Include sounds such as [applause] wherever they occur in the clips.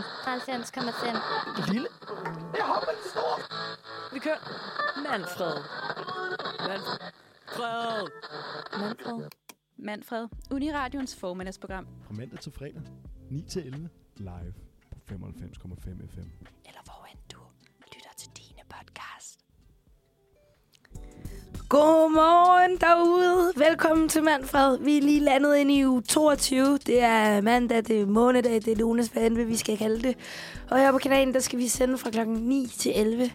90,5. Lille. Jeg hopper den store. Vi kører. Manfred. Manfred. Manfred. Manfred. Uniradions formiddagsprogram. Fra mandag til fredag. 9 til 11. Live på 95,5 FM. Eller hvor end Godmorgen derude. Velkommen til Manfred. Vi er lige landet ind i uge 22. Det er mandag, det er månedag, det er lunes, hvad end vi skal kalde det. Og her på kanalen, der skal vi sende fra klokken 9 til 11.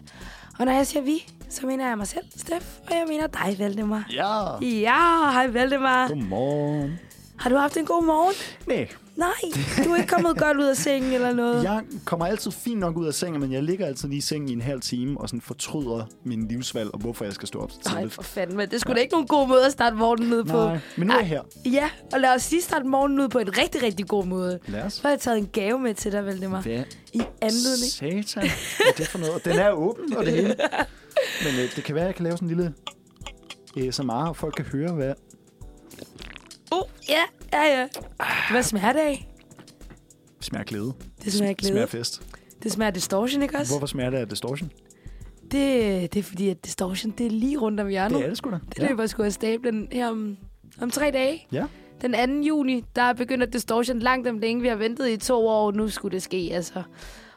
Og når jeg siger vi, så mener jeg mig selv, Steff, og jeg mener dig, Valdemar. Ja. Ja, hej Valdemar. Godmorgen. Har du haft en god morgen? Nej, Nej, du er ikke kommet godt ud af sengen eller noget. jeg kommer altid fint nok ud af sengen, men jeg ligger altid lige i sengen i en halv time og sådan fortryder min livsvalg og hvorfor jeg skal stå op så Nej, tidligt. for fanden, men det skulle da ikke nogen god måde at starte morgenen ud på. Nej, men nu er jeg her. Ja, og lad os lige starte morgenen ud på en rigtig, rigtig god måde. Lad os. Så har jeg taget en gave med til dig, Valdemar. Hvad I anledning. satan Hvad er det for noget? Og den er åben og det hele. [laughs] Men øh, det kan være, at jeg kan lave sådan en lille ASMR, og folk kan høre, hvad... Uh, ja, ja, ja. Hvad smager det af? Smager glæde. Det smager glæde. Smager fest. Det smager distortion, ikke også? Hvorfor smager det af distortion? Det, det er fordi, at distortion, det er lige rundt om hjørnet. Det er det sgu da. Det løber sgu af stablen her om, om tre dage. Ja. Den 2. juni, der begynder distortion langt om længe. Vi har ventet i to år, nu skulle det ske, altså.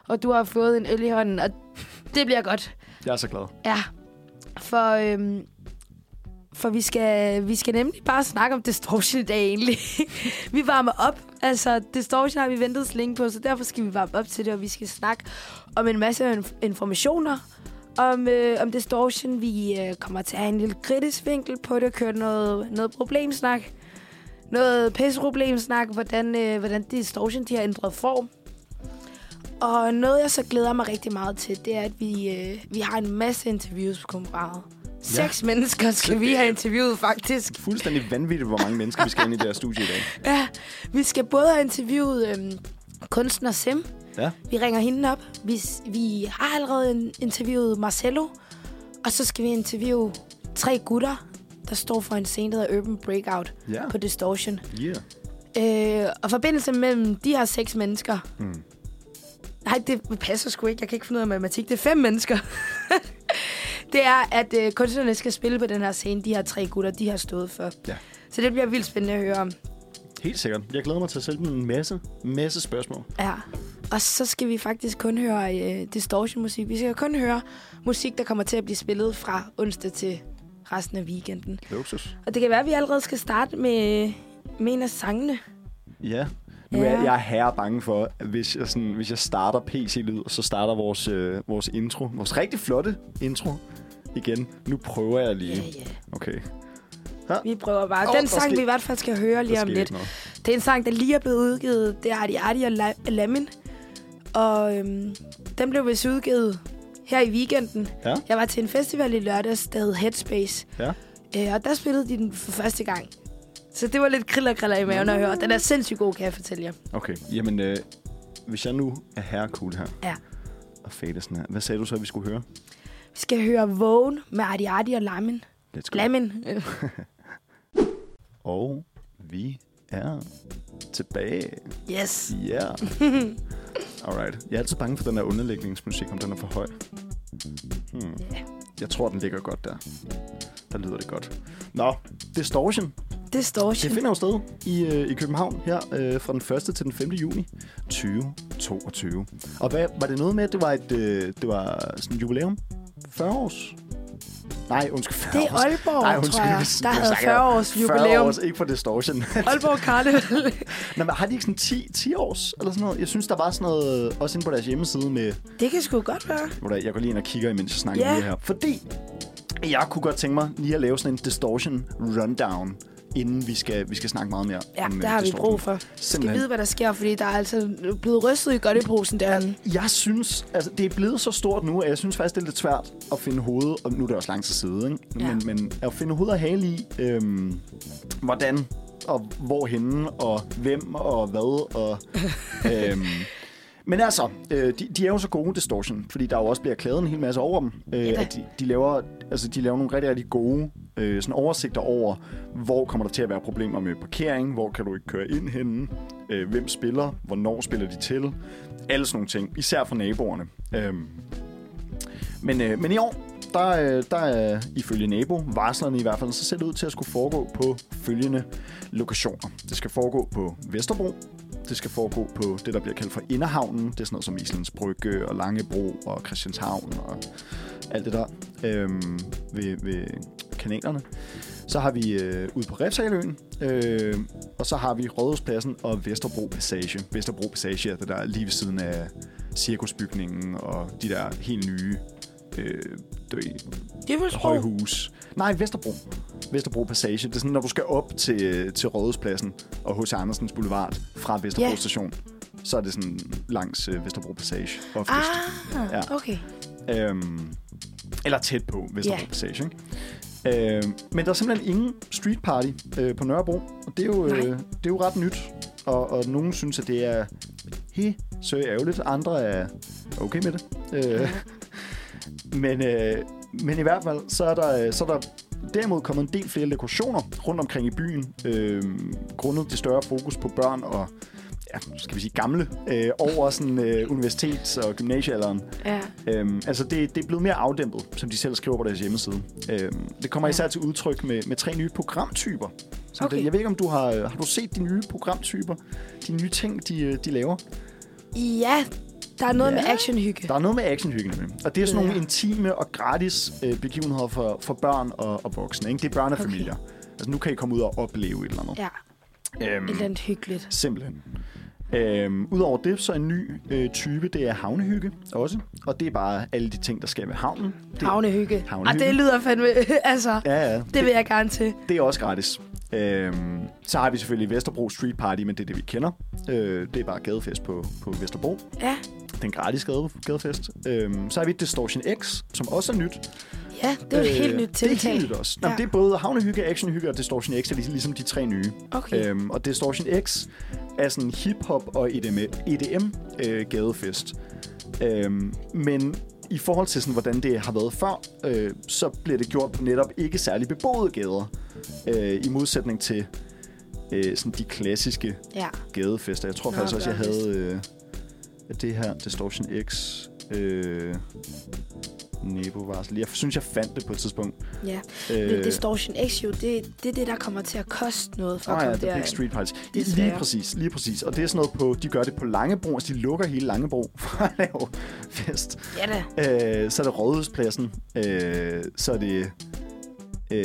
Og du har fået en øl i hånden, og det bliver godt. Jeg er så glad. Ja, for, øhm, for vi, skal, vi skal nemlig bare snakke om distortion i dag egentlig. [laughs] vi varmer op. Altså, distortion har vi ventet så længe på, så derfor skal vi varme op til det, og vi skal snakke om en masse inf- informationer om, øh, om distortion. Vi øh, kommer til at have en lille kritisk vinkel på det, køre noget, noget problemsnak. Noget pisseproblemsnak, hvordan, øh, hvordan distortion de har ændret form. Og noget, jeg så glæder mig rigtig meget til, det er, at vi, øh, vi har en masse interviews på konferencen. Seks mennesker skal vi have interviewet, faktisk. Fuldstændig vanvittigt, hvor mange mennesker vi skal ind i det her studie i dag. [laughs] Ja, vi skal både have interviewet øhm, kunstner Sim. Ja. Vi ringer hende op. Vi, vi har allerede interviewet Marcello. Og så skal vi interviewe tre gutter, der står for en scene, der hedder Urban Breakout Ja. på Distortion. Yeah. Øh, og forbindelsen mellem de her seks mennesker... Mm. Nej, det passer sgu ikke. Jeg kan ikke finde ud af matematik. Det er fem mennesker. [laughs] det er, at øh, kunstnerne skal spille på den her scene. De her tre gutter, de har stået for. Ja. Så det bliver vildt spændende at høre om. Helt sikkert. Jeg glæder mig til at dem en masse, masse spørgsmål. Ja. Og så skal vi faktisk kun høre øh, distortion-musik. Vi skal kun høre musik, der kommer til at blive spillet fra onsdag til resten af weekenden. Luksus. Og det kan være, at vi allerede skal starte med, med en af sangene. Ja. Nu Ja. er jeg herre bange for, at hvis jeg, sådan, hvis jeg starter PC-lyd, så starter vores, øh, vores intro. Vores rigtig flotte intro igen. Nu prøver jeg lige. Ja, ja. Okay. Vi prøver bare. Åh, Den sang, sker- vi i hvert fald skal høre lige om lidt. Det er en sang, der lige er blevet udgivet. Det er Arti Arti og La- Lamin. Og øhm, den blev vist udgivet her i weekenden. Ja. Jeg var til en festival i lørdags, der hed Headspace. Ja. Øh, og der spillede de den for første gang. Så det var lidt kriller kriller i maven at høre. Den er sindssygt god, kan jeg fortælle jer. Okay. Jamen, øh, hvis jeg nu er herre cool her. Ja. Og fade sådan her. Hvad sagde du så, at vi skulle høre? Vi skal høre Vågen med Arti Arti og Lamin. Let's go. Lamin. [laughs] Og vi er tilbage. Yes. Ja. [laughs] Alright. Jeg er altid bange for den der underlægningsmusik, om den er for høj. Hmm. Ja. Jeg tror, den ligger godt der. Der lyder det godt. Nå, Distortion. Distortion. Det finder jo sted i, øh, i København her øh, fra den 1. til den 5. juni 2022. Og hvad, var det noget med, at det var et øh, det var sådan et jubilæum? 40 års? Nej, undskyld, 40 Det er. Aalborg, Nej, tror undskyld, jeg. hvis- Der havde snakker 40 jeg- års 40 jubilæum. års, ikke for Distortion. [laughs] Aalborg Karneval. [laughs] Nå, men har de ikke sådan 10, 10 års eller sådan noget? Jeg synes, der var sådan noget, øh, også inde på deres hjemmeside med, det kan sgu godt være. jeg går lige ind og kigger, imens jeg snakker yeah. her. Fordi jeg kunne godt tænke mig lige at lave sådan en distortion rundown, inden vi skal, vi skal snakke meget mere Ja, om det øh, har vi brug for. Vi skal Simpelthen. vide, hvad der sker, fordi der er altså blevet rystet i godteposen derinde. Jeg synes, altså det er blevet så stort nu, at jeg synes faktisk, det er lidt svært at finde hoved, og nu er det også lang tid side, ikke? Ja. Men, men at finde hoved og hale i, øhm, hvordan og hvorhenne, og hvem og hvad, og... [laughs] øhm, men altså, øh, de, de er jo så gode, Distortion, fordi der jo også bliver klaget en hel masse over dem. Øh, Ja at de, de, laver, altså, de laver nogle rigtig, rigtig gode øh, sådan oversigter over, hvor kommer der til at være problemer med parkering, hvor kan du ikke køre ind henne, øh, hvem spiller, hvornår spiller de til, alle sådan nogle ting, især for naboerne. Øh, men, øh, men i år, der, øh, der er ifølge nabo, varslerne i hvert fald, så ser det ud til at skulle foregå på følgende lokationer. Det skal foregå på Vesterbro, det skal foregå på det, der bliver kaldt for Inderhavnen. Det er sådan noget som Islands Brygge og Langebro og Christianshavn og alt det der øhm, ved, ved kanalerne. Så har vi øh, ude på Refsaløen, øh, og så har vi Rådhuspladsen og Vesterbro Passage. Vesterbro Passage er det der lige ved siden af cirkusbygningen og de der helt nye øh, Djævelsbro. højhus. Nej, Vesterbro. Vesterbro Passage. Det er sådan, når du skal op til, til Rådhuspladsen og H.C. Andersens Boulevard fra Vesterbro Ja. station, så er det sådan langs øh, Vesterbro Passage oftest. Ah, Ja. okay. Øhm, eller tæt på Vesterbro Ja. Passage, ikke? Øhm, men der er simpelthen ingen street party øh, på Nørrebro, og det er jo, øh, det er jo ret nyt. Og, og nogen synes, at det er he, så ærgerligt. Andre er okay med det. Øh, [laughs] men, øh, men i hvert fald, så er der, så er der derimod kommet en del flere dekorationer rundt omkring i byen, øh, grundet det større fokus på børn og skal vi sige gamle, øh, over sådan øh, universitets- og gymnasiealderen. Ja. Øhm, altså, det, det er blevet mere afdæmpet, som de selv skriver på deres hjemmeside. Øhm, det kommer Ja. især til udtryk med, med tre nye programtyper. Så Okay. det, jeg ved ikke, om du har, har du set de nye programtyper? De nye ting, de, øh, de laver? Ja, der er noget Ja. med actionhygge. Der er noget med actionhygge med. Og det er sådan Ja. nogle intime og gratis øh, begivenheder for, for børn og, og voksne. Ikke? Det er børnefamilier. Okay. Altså, nu kan I komme ud og opleve et eller andet. Ja, Øhm, et eller andet hyggeligt. Simpelthen. Øhm, Udover det, så er en ny øh, type, det er havnehygge også. Og det er bare alle de ting, der skal ved havnen. Det, Havnehygge. Havnehygge. det lyder fandme... [laughs] altså, Ja, ja. det vil jeg gerne til. Det er også gratis. Øhm, så har vi selvfølgelig Vesterbro Street Party, men det er det, vi kender. Øh, det er bare gadefest på, på Vesterbro. Ja, Den gratis gade, gadefest. Øhm, så har vi Distortion X, som også er nyt. Ja det er jo et helt nyt Det er tiltag. helt nyt også. Nå, Ja. Det er både havnehygge, actionhygge og Distortion X, er ligesom, ligesom de tre nye. Okay. Øhm, og Distortion X er sådan hip-hop og E EDM, EDM øh. Øhm, men i forhold til, sådan, hvordan det har været før, øh, så bliver det gjort på netop ikke særlig beboede gader. Øh, I modsætning til øh, sådan de klassiske Ja. gadefester. Jeg tror Nå, faktisk også, jeg havde øh, det her Distortion X... Øh, Nebo-varsel. Jeg synes, jeg fandt det på et tidspunkt. Ja. Øh, Men Distortion X jo, det, det er det, der kommer til at koste noget for Ah, at ja, komme The Big derind. Street Parties. Ja, Desværre. lige præcis, lige præcis. Og det er sådan noget på, de gør det på Langebro, altså de lukker hele Langebro [laughs] for at lave fest. Ja da. Øh, så er det Rådhuspladsen, øh, så er det øh,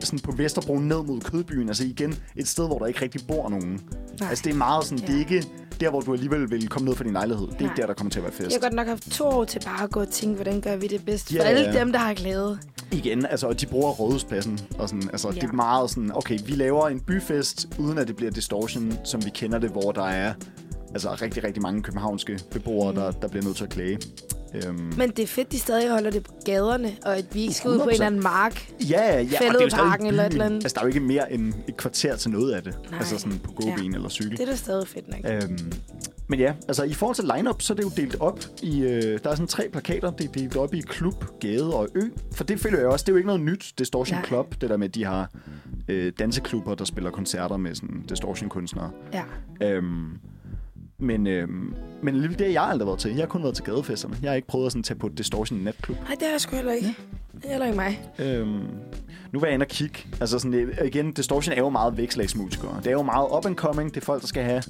sådan på Vesterbro ned mod Kødbyen, altså igen et sted, hvor der ikke rigtig bor nogen. Nej. Altså det er meget sådan, Ja. det er ikke der, hvor du alligevel vil komme ned fra din lejlighed. Det er ikke der, der kommer til at være fest. Jeg har godt nok haft to år til bare at gå og tænke, hvordan gør vi det bedst Ja, for alle dem, der har glæde. Igen, altså, og de bruger rådhuspladsen, og sådan, altså. Ja. det er meget sådan, okay, vi laver en byfest, uden at det bliver distortion, som vi kender det, hvor der er altså, rigtig, rigtig mange københavnske beboere, mm. der, der bliver nødt til at klage. Øhm, Men det er fedt, de stadig holder det på gaderne, og at vi ikke skal ud på en 100%. eller anden mark. ja, ja, og det er jo stadig eller et eller andet. Altså, der er jo ikke mere end et kvarter til noget af det. Nej. Altså sådan på gåben Ja. eller cykel. Det er da stadig fedt nok. Øhm, men ja, altså i forhold til lineup, så er det jo delt op i... Øh, der er sådan tre plakater, det er delt op i klub, gade og ø. For det føler jeg også, det er jo ikke noget nyt, Distortion Nej. Club. Det der med, at de har øh, danseklubber, der spiller koncerter med sådan distortion-kunstnere. Ja. Øhm, men, øhm, men alligevel, det har jeg aldrig været til. Jeg har kun været til gadefesterne. Jeg har ikke prøvet at sådan, tage på distortion natklub. Nej, det er jeg sgu heller ikke. Det er heller ikke mig. Øhm, nu var jeg inde og kigge. Altså sådan, øh, igen, Distortion er jo meget vækslagsmusikere. Det er jo meget up and coming. Det er folk, der skal have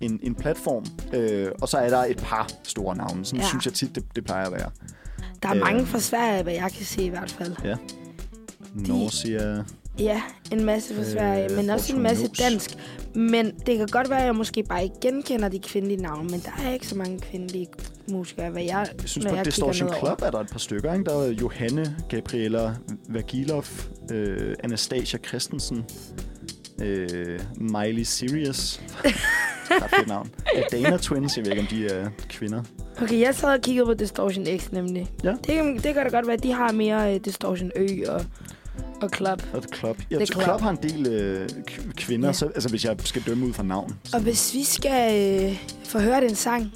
en, en platform. Øh, og så er der et par store navne. Sådan ja. Ja. synes jeg tit, det, det plejer at være. Der er Øh. mange fra Sverige, hvad jeg kan se i hvert fald. Ja. Norsia. Ja, en masse fra Øh, Sverige, men også en masse dansk. Men det kan godt være, at jeg måske bare ikke genkender de kvindelige navne, men der er ikke så mange kvindelige musikere, hvad jeg, Jeg synes, på jeg Distortion. Club er der et par stykker. Ikke? Der er Johanne, Gabriella Vagilov, øh, Anastasia Christensen, øh, Miley Sirius. Ret fedt navn. [laughs] Dana Twins, jeg ved ikke, om de er kvinder. Okay, jeg sad og kiggede på Distortion X nemlig. Ja. Det, kan- det kan da godt være, at de har mere uh, Distortion Ø og, og Club. Og Club. Ja, The Club. Club har en del øh, kvinder, ja. Så, altså hvis jeg skal dømme ud fra navn. Så. Og hvis vi skal øh, få hørt en sang,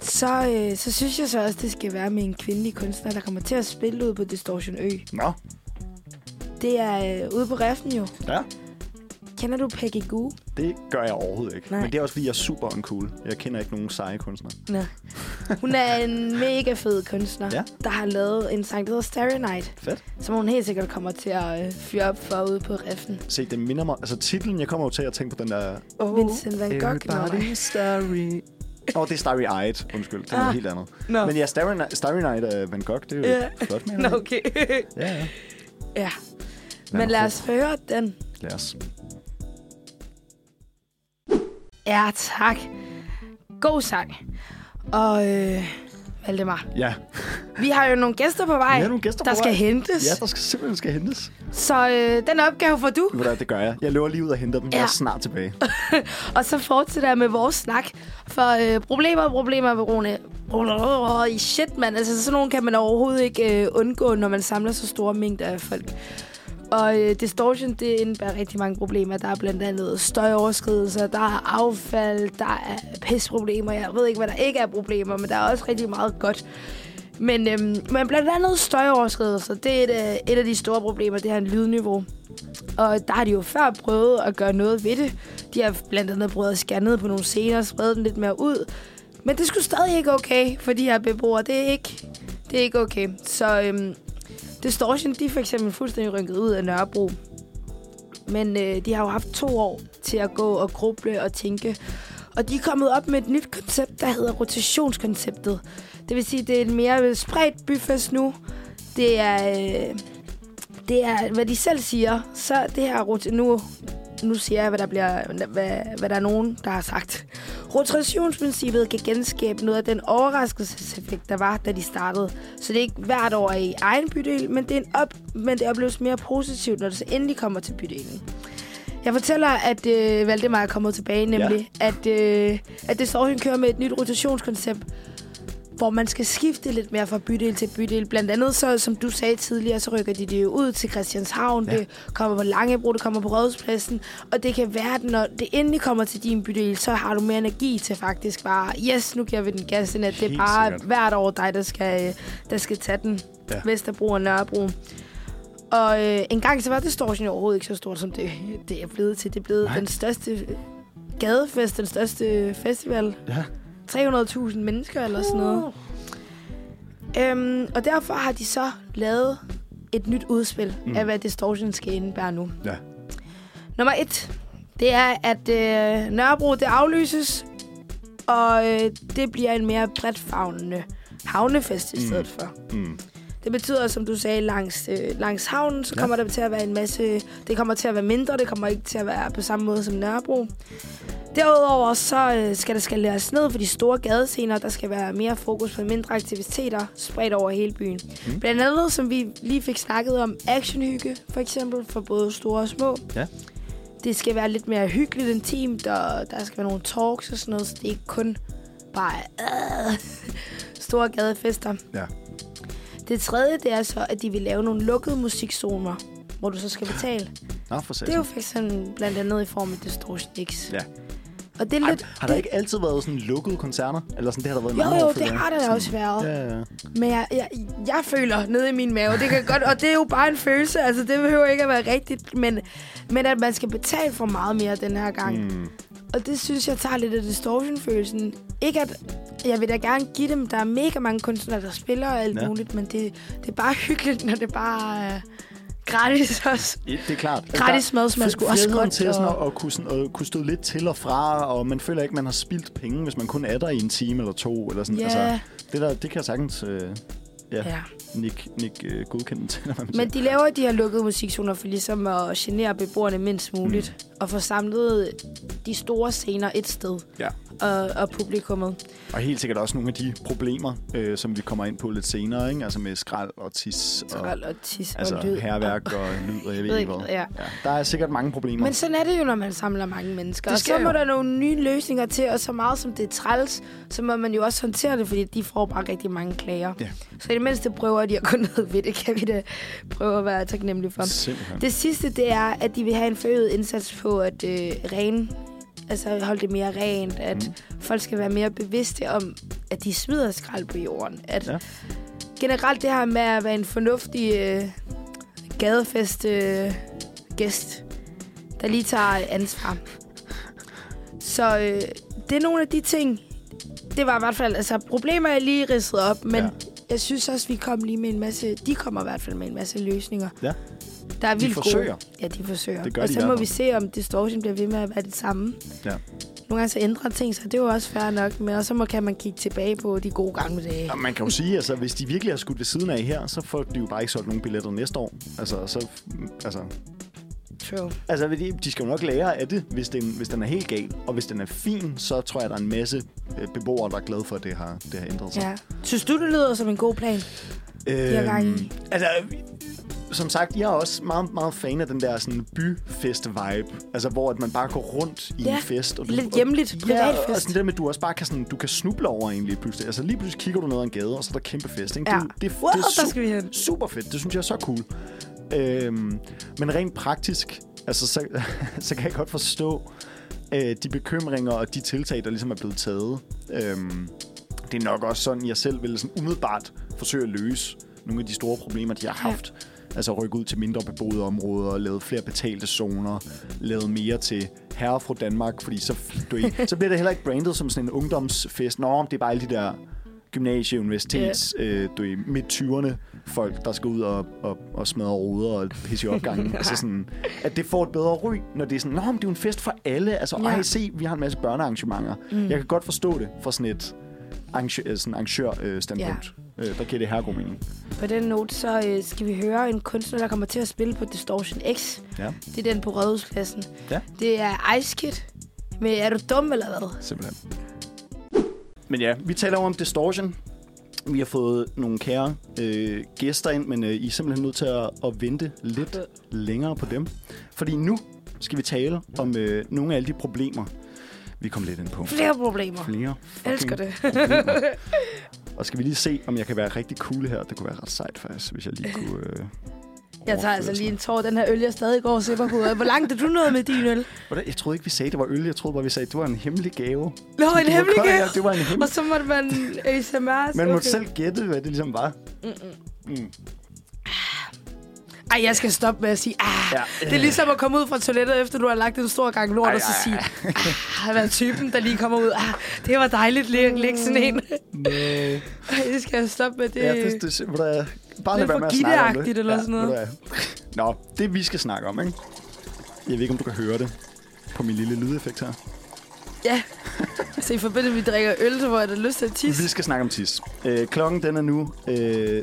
så, øh, så synes jeg så også, det skal være med en kvindelig kunstner, der kommer til at spille ud på Distortion Ø. Nå, Det er øh, ude på Reften jo. Ja, Kender du Peggy Goo? det gør jeg overhovedet ikke. Nej. Men det er også, fordi jeg er super uncool. Jeg kender ikke nogen seje kunstnere. Nej. Hun er en mega fed kunstner, Ja. der har lavet en sang, der hedder Starry Night, Fedt. som hun helt sikkert kommer til at øh, fyre op for ude på Reften. Se, det minder mig... Altså, titlen, jeg kommer jo til at tænke på den der... Oh, Vincent Van Gogh. Everybody starry... Åh, oh, det er Starry Eyed. Undskyld, det er Ah. noget helt andet. Nå. Men ja, Starry, Ni- Starry Night af Van Gogh, det er jo Ja. flot med. Nå, okay. Ja, ja. ja. Men lad os høre den. Lad os. Ja, tak. God sang. Og øh, Valdemar, Ja. vi har jo nogle gæster på vej, nogle gæster der på skal vej. hentes. Ja, der skal simpelthen skal hentes. Så øh, den opgave får du. Ved du hvad, det gør jeg. Jeg løber lige ud og henter dem. Jeg Ja. er snart tilbage. [laughs] Og så fortsætter jeg med vores snak. For øh, problemer, problemer, Verone. Oh, shit, mand. Altså, sådan nogle kan man overhovedet ikke øh, undgå, når man samler så store mængder af folk. Og øh, distortion, det indebærer rigtig mange problemer. Der er blandt andet støjoverskridelser, der er affald, der er pisproblemer. Jeg ved ikke, hvad der ikke er problemer, men der er også rigtig meget godt. Men, øhm, men blandt andet støjoverskridelser, det er et, øh, et af de store problemer, det her lydniveau. Og der har de jo før prøvet at gøre noget ved det. De har blandt andet prøvet at skære ned på nogle scener og sprede den lidt mere ud. Men det skulle stadig ikke okay for de her beboere. Det er ikke, det er ikke okay. Så øhm, Distortion, de er for eksempel fuldstændig rynket ud af Nørrebro. Men øh, de har jo haft to år til at gå og gruble og tænke. Og de er kommet op med et nyt koncept, der hedder rotationskonceptet. Det vil sige, det er en mere spredt byfest nu. Det er, øh, det er, hvad de selv siger. Så det her rot- nu, nu siger jeg, hvad der, bliver, hvad, hvad der er nogen, der har sagt. Rotationsprincippet kan genskabe noget af den overraskelseseffekt, der var, da de startede. Så det er ikke hvert år i egen bydel, men det, er en op, men det opleves mere positivt, når det så endelig kommer til bydelen. Jeg fortæller, at øh, Valdemar er kommet tilbage, nemlig ja. at, øh, at det står, kører med et nyt rotationskoncept, hvor man skal skifte lidt mere fra bydel til bydel. Blandt andet, så, som du sagde tidligere, så rykker de det jo ud til Christianshavn. Ja. Det kommer på Langebro, det kommer på Rådhuspladsen. Og det kan være, at når det endelig kommer til din bydel, så har du mere energi til faktisk bare, yes, nu giver vi den gas, end at det er bare sikkert. hvert år dig, der skal, øh, der skal tage den. Ja. Vesterbro og Nørrebro. Og øh, en gang så var Distortion jo overhovedet ikke så stort, som det, det er blevet til. Det er blevet Nej. den største gadefest, den største festival. Ja. 300.000 mennesker eller sådan noget. Øhm, og derfor har de så lavet et nyt udspil Mm. af, hvad Distortion skal indebære nu. Ja. Nummer et, det er, at øh, Nørrebro det aflyses, og øh, det bliver en mere bredt favnende havnefest i Mm. stedet for. Mm. Det betyder, som du sagde, langs, øh, langs havnen, så Ja. kommer der til at være en masse... Det kommer til at være mindre, det kommer ikke til at være på samme måde som Nørrebro. Derudover så øh, skal der skal læres ned for de store gadescener. Der skal være mere fokus på mindre aktiviteter spredt over hele byen. Mm. Blandt andet, som vi lige fik snakket om, actionhygge for eksempel, for både store og små. Ja. Det skal være lidt mere hyggeligt, intimt, og der skal være nogle talks og sådan noget, så det er ikke kun bare øh, [laughs] store gadefester. Ja. Det tredje, det er så, at de vil lave nogle lukkede musikzoner, hvor du så skal betale. Nå, for Det er jo for eksempel blandt andet i form af Distortion X. Ja. Og det er Har, lidt... har der det, ikke altid været sådan lukkede koncerter? Eller sådan, det har der været Jo, mange jo, år, det har der da Sådan- også været. Ja, ja. Men jeg, jeg, jeg føler nede i min mave, det kan godt, og det er jo bare en følelse, altså det behøver ikke at være rigtigt, men, men at man skal betale for meget mere den her gang. Mm. Og det synes jeg tager lidt af distortion-følelsen. Ikke at, jeg vil da gerne give dem, der er mega mange kunstnere, der spiller og alt Ja. muligt, men det, det er bare hyggeligt, når det bare er gratis også. Ja, Det er klart. Gratis mad smager sgu også friheden godt, til sådan og- at, at, kunne, sådan, at kunne stå lidt til og fra, og man føler ikke, man har spildt penge, hvis man kun er der i en time eller to. Eller sådan. Ja, Altså, det, der, det kan jeg sagtens øh, ja, ja. Nick, Nick øh, godkende til, man Men de laver de her lukkede musikzoner for ligesom at genere beboerne mindst muligt. Mm. Og få samlet de store scener et sted. Ja. Og, og publikummet. Og helt sikkert også nogle af de problemer, øh, som vi kommer ind på lidt senere, ikke? Altså med skrald og tis og Skrald og tis altså og lyd. herværk og lyd, og jeg ved ikke hvad. ja. Ja, der er sikkert mange problemer. Men sådan er det jo, når man samler mange mennesker. Og så sker må jo. der nogle nye løsninger til, og så meget som det er træls, så må man jo også håndtere det, fordi de får bare rigtig mange klager. Ja. Så i det mindste prøver de at gå [laughs] ned ved det, kan vi da prøve at være taknemmelige for. Simpelthen. Det sidste, det er, at de vil have en forøget indsats på at øh, ren, altså holde det mere rent, at Mm. folk skal være mere bevidste om, at de smider skrald på jorden. At Ja. generelt det her med at være en fornuftig øh, gadefest øh, gæst, der lige tager ansvar. Så øh, det er nogle af de ting, det var i hvert fald, altså problemer jeg lige ridset op, men Ja. Jeg synes også, vi kom lige med en masse, de kommer i hvert fald med en masse løsninger. Ja. Der er De vildt forsøger. Gode. Ja, de forsøger. Det gør og de så må vi se, om distortion bliver ved med at være det samme. Ja. Nogle gange så ændrer ting sig, det er jo også fair nok, men også så må, kan man kigge tilbage på de gode gamle dage. Og man kan jo sige, altså, hvis de virkelig har skudt ved siden af her, så får de jo bare ikke solgt nogen billetter næste år. Altså, så, altså, True. altså de, de skal jo nok lære af det, hvis den, hvis den er helt gal. Og hvis den er fin, så tror jeg, der er en masse øh, beboere, der er glade for, at det har, det har ændret sig. Ja. Synes du, det lyder som en god plan? i. altså, som sagt, jeg er også meget, meget fan af den der sådan byfest-vibe. Altså, hvor at man bare går rundt i Ja, en fest. Og du, lidt hjemligt, og, ja, og sådan det med, at du også bare kan, sådan, du kan snuble over en lige pludselig. Altså, lige pludselig kigger du ned ad en gade, og så er der kæmpe fest. Ikke? Ja. Det, det, Wow, det, er der skal vi hen. super fedt. Det synes jeg er så cool. Øhm, men rent praktisk, altså, så, [laughs] så kan jeg godt forstå øh, de bekymringer og de tiltag, der ligesom er blevet taget. Øhm, det er nok også sådan, jeg selv vil sådan umiddelbart forsøge at løse nogle af de store problemer, de har Ja. haft. Altså rykke ud til mindre beboede områder, lavet flere betalte zoner, lavet mere til herre fra Danmark, fordi så, du, ved, så bliver det heller ikke brandet som sådan en ungdomsfest. Nå, det er bare alle de der gymnasie, universitets, øh, du ved, midt-20'erne folk, der skal ud og, og, og smadre ruder og pisse i opgangen. [laughs] altså sådan, at det får et bedre ry, når det er sådan, Nå, men det er jo en fest for alle. Altså, Ja. ej, se, vi har en masse børnearrangementer. Mm. Jeg kan godt forstå det fra sådan et arrangør, øh, sådan arrangør øh, standpunkt. Ja. Øh, der giver det her god mening. På den note, så øh, skal vi høre en kunstner, der kommer til at spille på Distortion X. Ja, Det er den på Rådhuspladsen. Ja. Det er Ice Kid. Men er du dum eller hvad? simpelthen. Men ja, vi taler om Distortion. Vi har fået nogle kære øh, gæster ind, men øh, I er simpelthen nødt til at, at vente lidt længere på dem. Fordi nu skal vi tale om øh, nogle af alle de problemer, vi kom lidt ind på. Flere problemer. Flere Jeg elsker det. Og skal vi lige se, om jeg kan være rigtig cool her. Det kunne være ret sejt faktisk, hvis jeg lige kunne... Øh, Jeg tager altså lige en tår. Den her øl, jeg stadig går og sipper på. Hvor langt er du nået med din øl? Jeg troede ikke, vi sagde, det var øl. Jeg troede bare, vi sagde, det var en hemmelig gave. Nå, Du en var hemmelig gave. Ja, det var en hemmelig Og så måtte man ASMR. Man måtte selv gætte, hvad det ligesom var. Mm-mm. Mm. Ej, jeg skal stoppe med at sige, ah. Ja. Det er ligesom at komme ud fra toilettet, efter du har lagt en stor gang lort, Ej, og så ej, sige, ah, hvad er typen, der lige kommer ud. Ah, det var dejligt lige at lægge sådan en. No. Ej, det skal jeg stoppe med. Det, Ja, det, det, det, det, bare lad Lidt være for med at snakke om det. eller sådan noget. Nå, det vi skal snakke om, ikke? Jeg ved ikke, om du kan høre det på min lille lydeffekt her. Ja. Så i forbindelse med, at vi drikker øl, så får jeg da lyst til at tisse. Vi skal snakke om tis. Øh, klokken den er nu øh,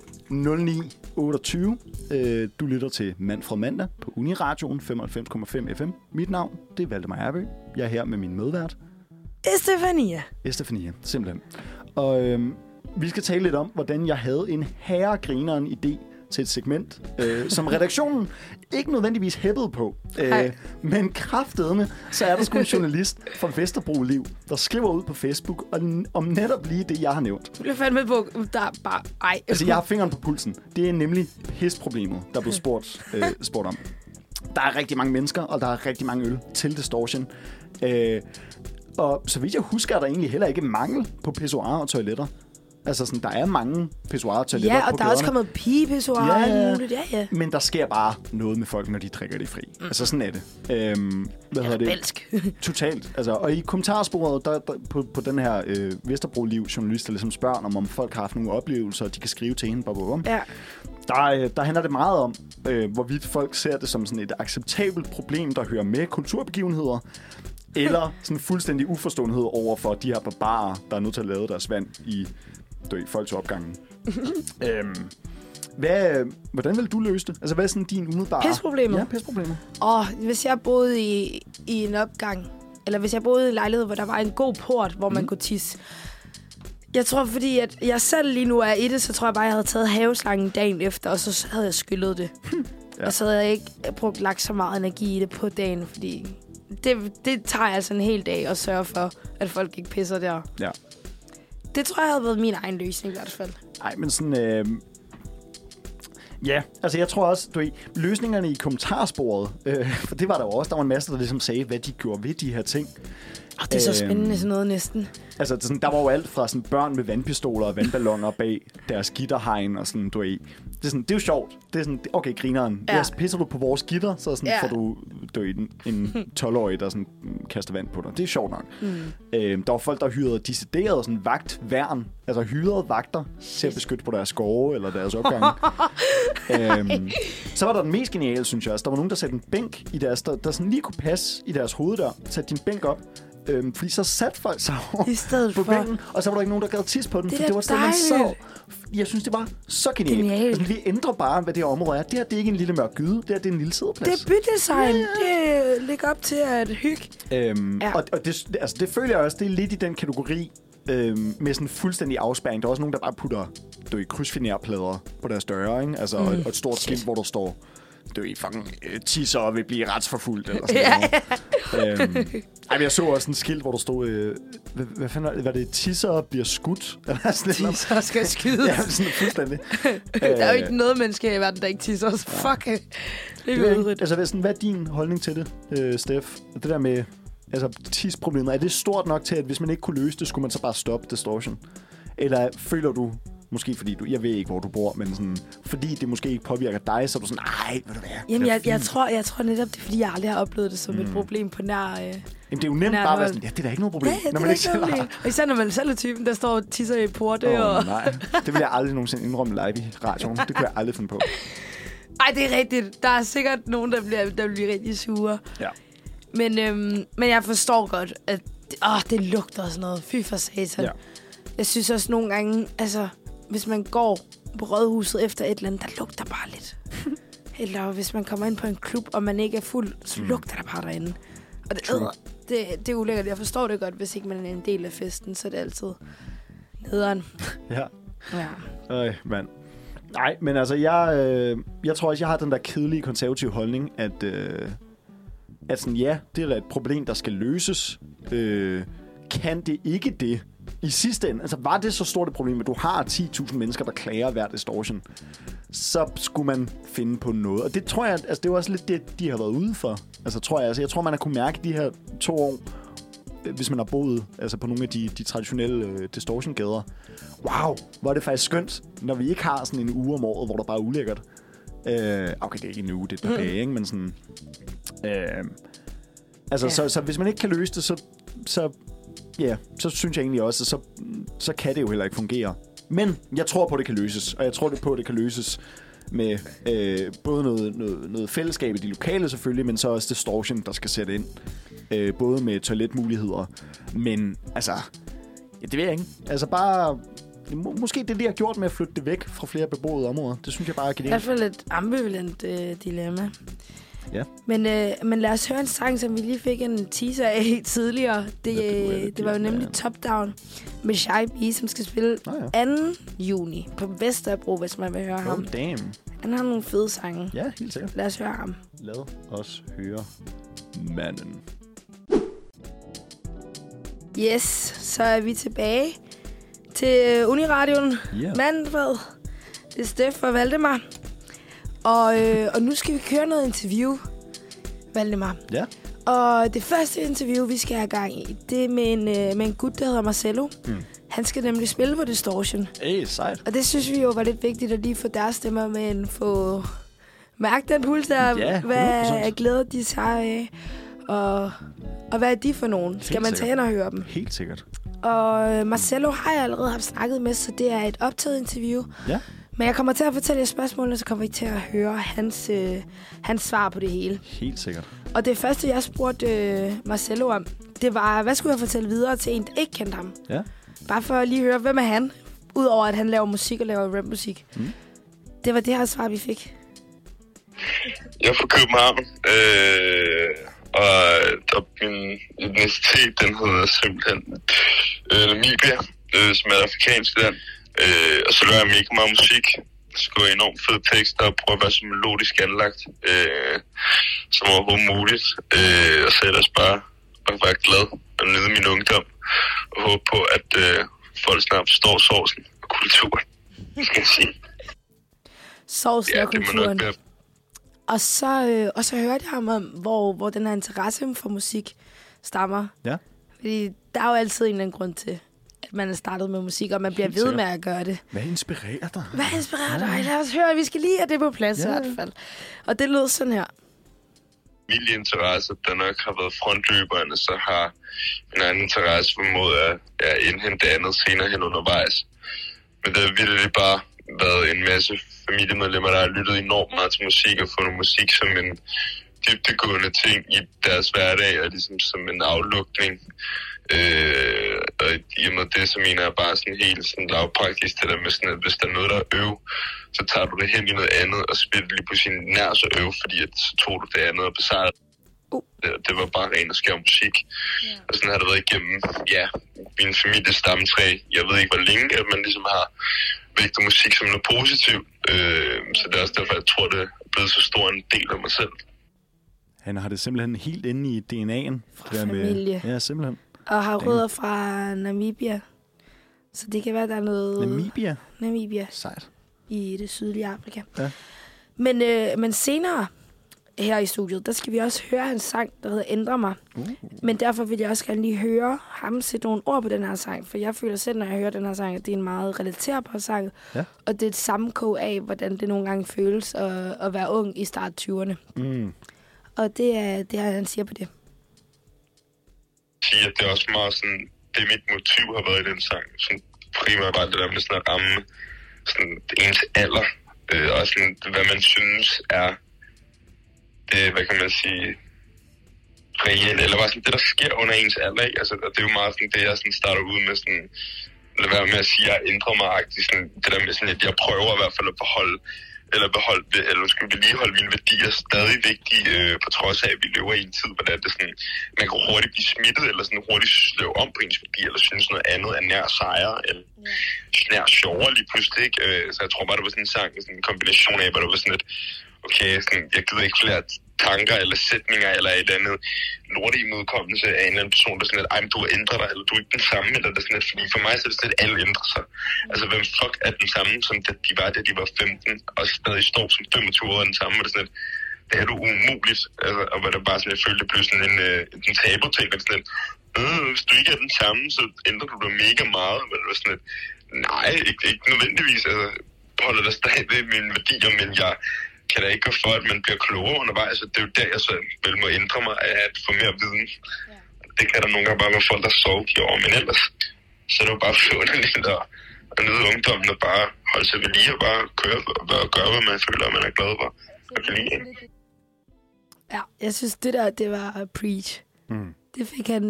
09.28. Øh, du lytter til Mand fra Mandag på Uniradioen 95,5 FM. Mit navn, det er Valdemar Erbø. Jeg er her med min medvært, Estefania. Estefania, simpelthen. Og øhm, vi skal tale lidt om, hvordan jeg havde en herregrineren idé til et segment, øh, som redaktionen ikke nødvendigvis hæppede på. Øh, men kraftedeme, så er der sgu en journalist fra Vesterbro Liv, der skriver ud på Facebook om, om netop lige det, jeg har nævnt. Du bliver fandme på, der er bare... Ej. Altså, jeg har fingeren på pulsen. Det er nemlig pisproblemet, der er blevet spurgt, øh, spurgt om. Der er rigtig mange mennesker, og der er rigtig mange øl til Distortion. Øh, og så vidt jeg husker, er der egentlig heller ikke mangel på pissoirer og toiletter. Altså, sådan, der er mange pissoirer og toiletter Ja, på og der er også kommet pigepissoir Ja, ja, ja. muligt. Ja, ja. Men der sker bare noget med folk, når de drikker det fri. Mm. Altså, sådan er det. Øhm, hvad hedder det? Belsk. [laughs] Totalt. Altså, og i kommentarsporet der, der, på, på den her øh, Vesterbro Liv journalist, der ligesom spørger om, om folk har haft nogle oplevelser, og de kan skrive til hende. Blah, blah, blah. ja. Der, øh, der handler det meget om, øh, hvorvidt folk ser det som sådan et acceptabelt problem, der hører med kulturbegivenheder, eller sådan fuldstændig uforståenhed over for de her barbarer, der er nødt til at lade deres vand i du, ved, folks opgangen. [laughs] øhm, hvad, hvordan vil du løse det? Altså, hvad er sådan din umiddelbare... Pisproblemer? Ja, pisproblemer. Og hvis jeg boede i, i en opgang, eller hvis jeg boede i en lejlighed, hvor der var en god port, hvor man Mm. kunne tisse. Jeg tror, fordi at jeg selv lige nu er i det, så tror jeg bare, jeg havde taget haveslangen dagen efter, og så havde jeg skyllet det. [laughs] Ja. Og så havde jeg ikke brugt lagt så meget energi i det på dagen, fordi det, det tager altså en hel dag at sørge for, at folk ikke pisser der. Ja. Det tror jeg havde været min egen løsning i hvert fald. Nej, men sådan... Øh, ja, altså jeg tror også, du ved, løsningerne i kommentarsporet, øh, [laughs] for det var der jo også, der var en masse, der ligesom sagde, hvad de gjorde ved de her ting. Oh, det er så Øhm, spændende sådan noget næsten. Altså, sådan, der var jo alt fra sådan børn med vandpistoler og vandballoner bag deres gitterhegn og sådan, du ved. Det er, sådan, det er jo sjovt. Det er sådan, okay, grineren. Ja. Ja, pisser du på vores gitter, så sådan, Ja. får du, du ved, en, [laughs] en 12-årig, der sådan, kaster vand på dig. Det er sjovt nok. Mm. Øhm, der var folk, der hyrede decideret sådan vagtværn, altså hyrede vagter til at beskytte på deres skove eller deres opgange. [laughs] øhm, så var der den mest geniale, synes jeg også. Der var nogen, der satte en bænk i deres, der, der sådan lige kunne passe i deres hoveddør. Sætte din bænk op. Øhm, fordi så satte folk sig over [laughs] I stedet på for... bænken, og så var der ikke nogen, der gad tisse på den, Det for det var sådan, man sov. dejligt. Jeg synes, det var så genialt. Genialt. Altså, vi ændrer bare, hvad det her område er. Det her, det er ikke en lille mørk gyde. Det her, det er en lille sædeplads. Det er bydesign. Det ligger op til at hygge. Øhm, Ja. Og, og det, altså, det føler jeg også, det er lidt i den kategori øhm, med sådan fuldstændig afspæring. Der er også nogen, der bare putter du, ved, krydsfinerplader på deres døre, ikke? Altså, mm. og, og et stort skilt, hvor der står, du ved, fucking øh, tisser og vil blive retsforfulgt, eller sådan noget. [laughs] øhm, ej, men jeg så også en skilt, hvor der stod, øh, hvad, hvad fanden var det? Var det tisser bliver skudt? [laughs] Eller sådan noget. Tisser skal skydes. Ja, sådan fuldstændig. [laughs] Der er jo Øh, ikke noget menneske i verden, der ikke tisser. Så fuck. Det Det er ikke- altså, hvad, sådan, hvad er din holdning til det, øh, Steff? Det der med altså, tidsproblemet, er det stort nok til, at hvis man ikke kunne løse det, skulle man så bare stoppe distortion? Eller føler du, måske fordi du, jeg ved ikke, hvor du bor, men sådan, fordi det måske ikke påvirker dig, så er du sådan, nej, ved du hvad, Jamen, det er jeg, jeg, fint." tror, jeg tror netop, det er, fordi jeg aldrig har oplevet det som mm. et problem på nær... Øh... Jamen, det er jo nemt bare at være sådan, ja, det er da ikke noget problem, Ja, når man ikke selv noget har. problem. Og især når man selv er typen, der står og tisser i porte. og... Åh, nej, det vil jeg aldrig nogensinde indrømme live i radioen. Det kunne jeg aldrig finde på. [laughs] Ej, det er rigtigt. Der er sikkert nogen, der bliver, der bliver rigtig sure. Ja. Men, øhm, men jeg forstår godt, at åh, det lugter og sådan noget. Fy for satan. Ja. Jeg synes også nogle gange, altså, hvis man går på rådhuset efter et eller andet, der lugter bare lidt. [laughs] eller hvis man kommer ind på en klub, og man ikke er fuld, så Mm. lugter der bare derinde. Og det, øh, det, det er ulækkert. Jeg forstår det godt, hvis ikke man er en del af festen, så er det altid nederen. [laughs] Ja. Ja. Øj, mand. Nej, men altså, jeg, øh, jeg tror også, jeg har den der kedelige konservative holdning, at, øh, at sådan, ja, det er da et problem, der skal løses. Øh, kan det ikke det? I sidste ende, altså var det så stort et problem, at du har 10.000 mennesker, der klager hver distortion, så skulle man finde på noget. Og det tror jeg, altså det er også lidt det, de har været ude for. Altså tror jeg, altså jeg tror, man har kunne mærke de her to år, hvis man har boet altså på nogle af de, de traditionelle øh, distortion-gader. Wow, hvor er det faktisk skønt, når vi ikke har sådan en uge om året, hvor der bare er ulækkert. Øh, okay, det er ikke en uge, det er et par dage, ikke? Men sådan... Øh, altså, ja. så, så hvis man ikke kan løse det, så, så, ja, så synes jeg egentlig også, at så, så kan det jo heller ikke fungere. Men jeg tror på, at det kan løses, og jeg tror det på, at det kan løses med øh, både noget, noget, noget fællesskab i de lokale selvfølgelig, men så også distortion, der skal sætte ind. Øh, både med toiletmuligheder, men altså, ja, det ved jeg ikke. Altså bare, må, måske det, de har gjort med at flytte det væk fra flere beboede områder, det synes jeg bare er I hvert fald et ambivalent øh, dilemma. Ja. Men, øh, men lad os høre en sang, som vi lige fik en teaser af [laughs] tidligere. Det, Ja, det øh, det var jo nemlig ja. Top Down med Shy B, som skal spille Nå ja. 2. juni på Vesterbro, hvis man vil høre Oh, ham. damn. Han har nogle fede sange. Ja, helt sikkert. Lad os høre ham. Lad os høre manden. Yes, så er vi tilbage til Uniradioen. Ja. Manfred, det er Steff og Valdemar. Og, øh, og nu skal vi køre noget interview, Valdemar. Ja. Og det første interview, vi skal have gang i, det er med en, øh, med en gut, der hedder Marcelo. Mm. Han skal nemlig spille på Distortion. Hey, sejt. Og det synes vi jo var lidt vigtigt at lige få deres stemmer med en få mærke den puls der. Ja, 100%. hvad glæder de sig af? Og, og hvad er de for nogen? Skal Helt man tage hen og høre dem? Helt sikkert. Og øh, Marcelo har jeg allerede haft snakket med, så det er et optaget interview. Ja. Men jeg kommer til at fortælle jer spørgsmålene, så kommer I til at høre hans, øh, hans svar på det hele. Helt sikkert. Og det første, jeg spurgte øh, Marcelo om, det var, hvad skulle jeg fortælle videre til en, der ikke kendte ham? Ja. Bare for at lige høre, hvem er han? Udover at han laver musik og laver rapmusik. Mm. Det var det her svar, vi fik. Jeg er fra København, øh, og der, min etnicitet, den hedder simpelthen øh, Namibia, øh, som er et afrikansk land. Øh, og så laver jeg mega meget musik, skriver enormt fede tekster og prøver at være så melodisk anlagt øh, som overhovedet muligt. Øh, og så er ellers bare at være glad og nyde min ungdom og håbe på, at øh, folk snart forstår sovsen og kulturen, skal jeg sige. Sovsen Ja, og det kulturen. være Og så, øh, og så hørte jeg ham om, hvor, hvor den her interesse for musik stammer. Ja. Fordi der er jo altid en eller anden grund til, man er startet med musik, og man bliver Helt ved sikkert. med at gøre det. Hvad inspirerer dig? Hvad inspirerer dig? Lad os høre, vi skal lige have det på plads Ja. i hvert fald. Og det lød sådan her. familieinteresse, der nok har været frontløberne, så har min egen interesse formået at ja, indhente andet senere hen undervejs. Men det har virkelig bare været en masse familiemedlemmer, der har lyttet enormt meget til musik og fundet musik som en dybdegående ting i deres hverdag, og ligesom som en aflukning. Øh, og i og med det, så mener jeg bare sådan helt sådan lavpraktisk, det der med sådan, at hvis der er noget, der er øv, så tager du det hen i noget andet, og spiller lige på sin nær så øv, fordi at, så tog du det andet og besejrede Uh. det, det var bare ren og skær musik. Og sådan har det været igennem, ja, min families stamtræ. Jeg ved ikke, hvor længe, at man ligesom har vægtet musik som noget positivt. Øh, så det er også derfor, jeg tror, det er blevet så stor en del af mig selv. Han har det simpelthen helt inde i DNA'en. Fra der familie. ja, simpelthen. Og har rødder fra Namibia. Så det kan være, der er noget Namibia. Namibia Sejt. i det sydlige Afrika. Ja. Men, øh, men senere her i studiet, der skal vi også høre hans sang, der hedder Ændre mig. Uh. Men derfor vil jeg også gerne lige høre ham sætte nogle ord på den her sang. For jeg føler selv, når jeg hører den her sang, at det er en meget relaterbar sang. Ja. Og det er et sammenkog af, hvordan det nogle gange føles at, at være ung i start 20'erne. Mm. Og det er det, er, han siger på det. sige, at det er også meget sådan, det mit motiv har været i den sang. Sådan primært bare det der med sådan at ramme sådan ens alder. Øh, og sådan, hvad man synes er det, hvad kan man sige, reelt, eller bare sådan det, der sker under ens alder, ikke? Altså, og det er jo meget sådan det, jeg sådan starter ud med sådan, lad være med at sige, at jeg ændrer mig, sådan, det der med sådan, at jeg prøver i hvert fald at beholde, eller beholde, eller skal vedligeholde mine værdier stadig vigtige, øh, på trods af, at vi lever i en tid, hvor det er sådan, man kan hurtigt blive smittet, eller sådan hurtigt slå om på ens værdier, eller synes noget andet er nær sejre, eller nær sjovere lige pludselig, ikke? Øh, så jeg tror bare, det var sådan en sang, sådan en kombination af, hvor det var sådan et, okay, sådan, jeg gider ikke flere tanker eller sætninger eller et eller andet lortig imødekommelse af en eller anden person, der sådan lidt, ej, men du ændrer dig, eller du er ikke den samme, eller det sådan lidt, fordi for mig så er det sådan lidt, alle ændrer sig. Altså, hvem fuck er den samme, som da de var, da de var 15, og stadig står som 25 år den samme, og det sådan lidt, det er du umuligt. Altså, og hvor der bare sådan, jeg følte, det blev sådan en, øh, en tabu-ting, og sådan lidt, øh, hvis du ikke er den samme, så ændrer du dig mega meget, men det var sådan lidt, nej, ikke, ikke nødvendigvis, altså, holder der stadig ved mine værdier, men jeg kan da ikke gå for, at man bliver klogere undervejs, og det er jo der, jeg så vel må ændre mig af at få mere viden. Ja. Det kan der nogle gange bare være folk, der sover over, men ellers, så er det jo bare [laughs] forunderligt at, at nyde ungdommen og bare holde sig ved lige og bare køre og bare gøre, hvad man føler, man er glad for. Og kan lide, ikke? Ja, jeg synes, det der, det var preach. Mm. Det fik han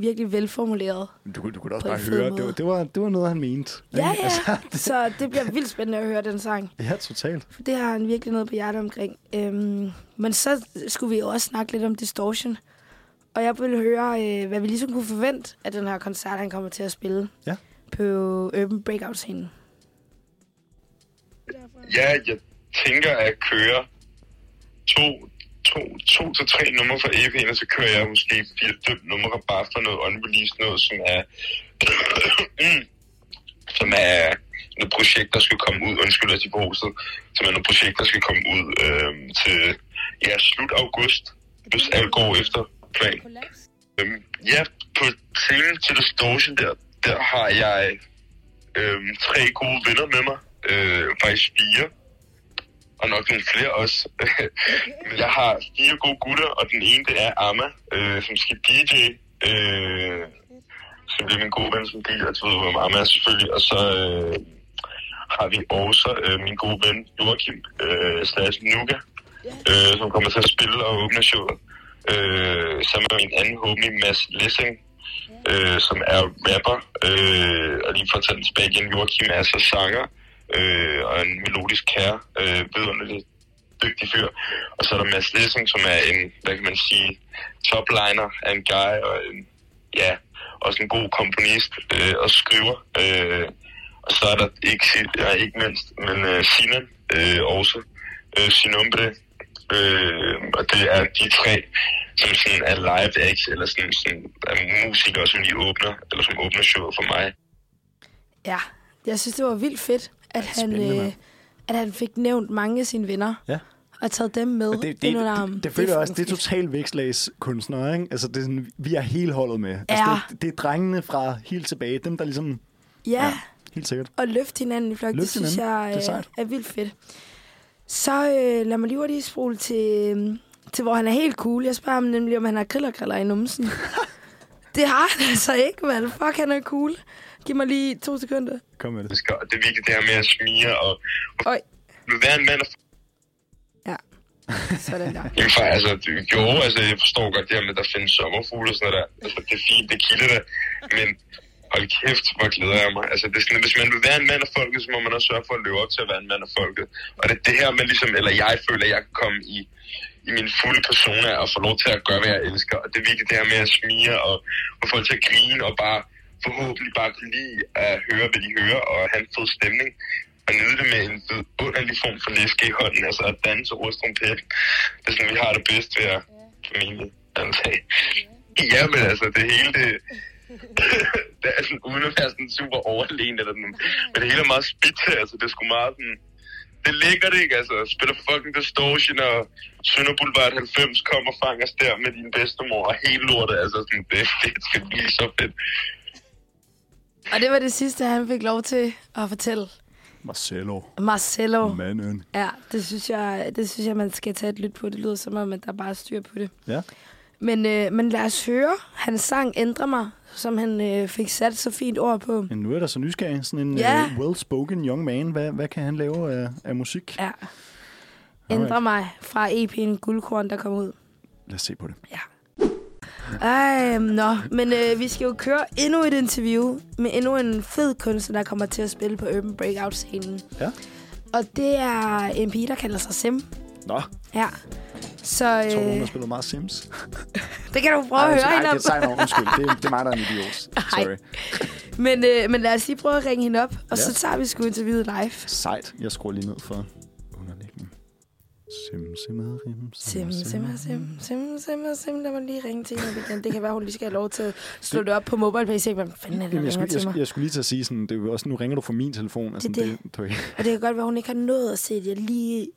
virkelig velformuleret. Du, du kunne da også bare høre, det måde. var, det, var, det var noget, han mente. Ja, ja. Altså, [laughs] Så det bliver vildt spændende at høre den sang. ja, totalt. For det har han virkelig noget på hjertet omkring. Øhm, men så skulle vi jo også snakke lidt om Distortion. Og jeg ville høre, øh, hvad vi ligesom kunne forvente af den her koncert, han kommer til at spille Ja. på Urban Breakout-scenen. Ja, jeg tænker at køre to, to, to til tre numre fra EP'en, og så kører jeg måske fire-fem numre bare for noget unreleased, noget som er, [clears throat] som er nogle projekt, der skal komme ud, undskyld, at de på huset, som er nogle projekt, der skal komme ud øh, til ja, slut august, hvis alt går efter plan. Øhm, ja, på scenen til Distortion der, der har jeg øhm, tre gode venner med mig. Øh, faktisk fire. Og nok nogle flere også. [laughs] Jeg har fire gode gutter, og den ene det er Amma, øh, som skal DJ. Øh, som bliver min gode ven som DJ, og du ved, hvem Amma er selvfølgelig. Og så øh, har vi også øh, min gode ven Joachim øh, slash Nuga, øh, som kommer til at spille og åbne showet. Øh, sammen med min anden homie, Mads Lessing, øh, som er rapper, øh, og lige for at tage den tilbage igen, Joachim er så sanger, øh, og en melodisk kære, øh, vidunderlig dygtig fyr. Og så er der Mads Lessing, som er en, hvad kan man sige, topliner af en guy, og en, ja, også en god komponist øh, og skriver. Øh, og så er der ikke, ja, ikke mindst, men øh, Sinan øh, også, øh, Sinombre, øh, og det er de tre, som sådan er live acts, eller sådan, sådan er musikere, som de åbner, eller som åbner showet for mig. Ja, jeg synes, det var vildt fedt, at, han, øh, at han fik nævnt mange af sine venner. Ja. og taget dem med Og det, det, under armen. det, det, føler jeg også, det er totalt vækslagskunstnere, ikke? Altså, det er sådan, vi er hele holdet med. Altså, Ja. det, det er drengene fra helt tilbage, dem der ligesom. Ja, Ja. helt sikkert. og løfte hinanden i flok. Det Løfte synes hinanden. jeg Det er øh, er vildt fedt. Så øh, lad mig lige hurtigt spole til, øh, til, hvor han er helt cool. Jeg spørger ham nemlig, om han har grillerkriller i numsen. [laughs] det har han altså ikke, mand. Fuck, han er cool. Giv mig lige to sekunder. Kom med det. og det er virkelig det her med at smire og, og vil være en mand og Sådan der. [laughs] Jamen, for, altså, det, jo, altså, jeg forstår godt det her med, at der findes sommerfugle og sådan noget der. Altså, det er fint, det kilder det. Men hold kæft, hvor glæder jeg mig. Altså, det er sådan, hvis man vil være en mand af folket, så må man også sørge for at leve op til at være en mand af folket. Og det er det her med ligesom, eller jeg føler, at jeg kan komme i, i min fulde persona og få lov til at gøre, hvad jeg elsker. Og det er virkelig det her med at smire og få folk til at grine og bare forhåbentlig bare kunne lide at høre, hvad de hører og have en fed stemning og nyde det med en underlig form for læske i hånden, altså at danse over trompet. Det er sådan, vi har det bedst ved at formentlig antage. Ja, men altså, det hele, det, [laughs] det er sådan, uden at være sådan super overlegen eller sådan, men det hele er meget spidt altså, det er sgu meget sådan, det ligger det ikke? Altså, spiller fucking distortion, og Sønder Boulevard 90 kommer og fanger os der med din bedstemor, og hele lortet, altså, sådan, det, det skal blive så fedt. Og det var det sidste, han fik lov til at fortælle. Marcelo. Marcelo. Manden. Ja, det synes, jeg, det synes jeg, man skal tage et lyt på. Det lyder som om, at der bare er styr på det. Ja. Men, øh, men lad os høre. Hans sang Ændrer mig, som han øh, fik sat så fint ord på. Men nu er der så nysgerrig. Sådan en Ja. uh, well-spoken young man. Hvad, hvad kan han lave af, af musik? Ja. Ændrer mig fra EP'en Guldkorn, der kom ud. Lad os se på det. Ja. Ej, nå, men øh, vi skal jo køre endnu et interview med endnu en fed kunstner, der kommer til at spille på Urban Breakout-scenen. Ja. Og det er en pige, der kalder sig Sim. Nå, Ja. Så jeg tror, hun øh, har spillet meget Sims. [laughs] det kan du prøve at Ej, høre ej, hende om. det er. Undskyld. Det, er- det er mig, der er en idiot. [laughs] Sorry. Men, øh, men lad os lige prøve at ringe hende op, og Ja. så tager vi sgu interviewet live. Sejt. Jeg skruer lige ned for. Sim, sim, rim, Sim, sim, sim, sim, sim, sim. Lad mig lige ringe til hende igen. Det kan være, hun lige skal have lov til at slå det op på mobile Se, hvad fanden er det, jeg, skulle, jeg, til mig? skulle, jeg skulle lige til at sige sådan, det er også, nu ringer du fra min telefon. Altså, Det det. det, Og det kan godt være, hun ikke har nået at se det. Jeg lige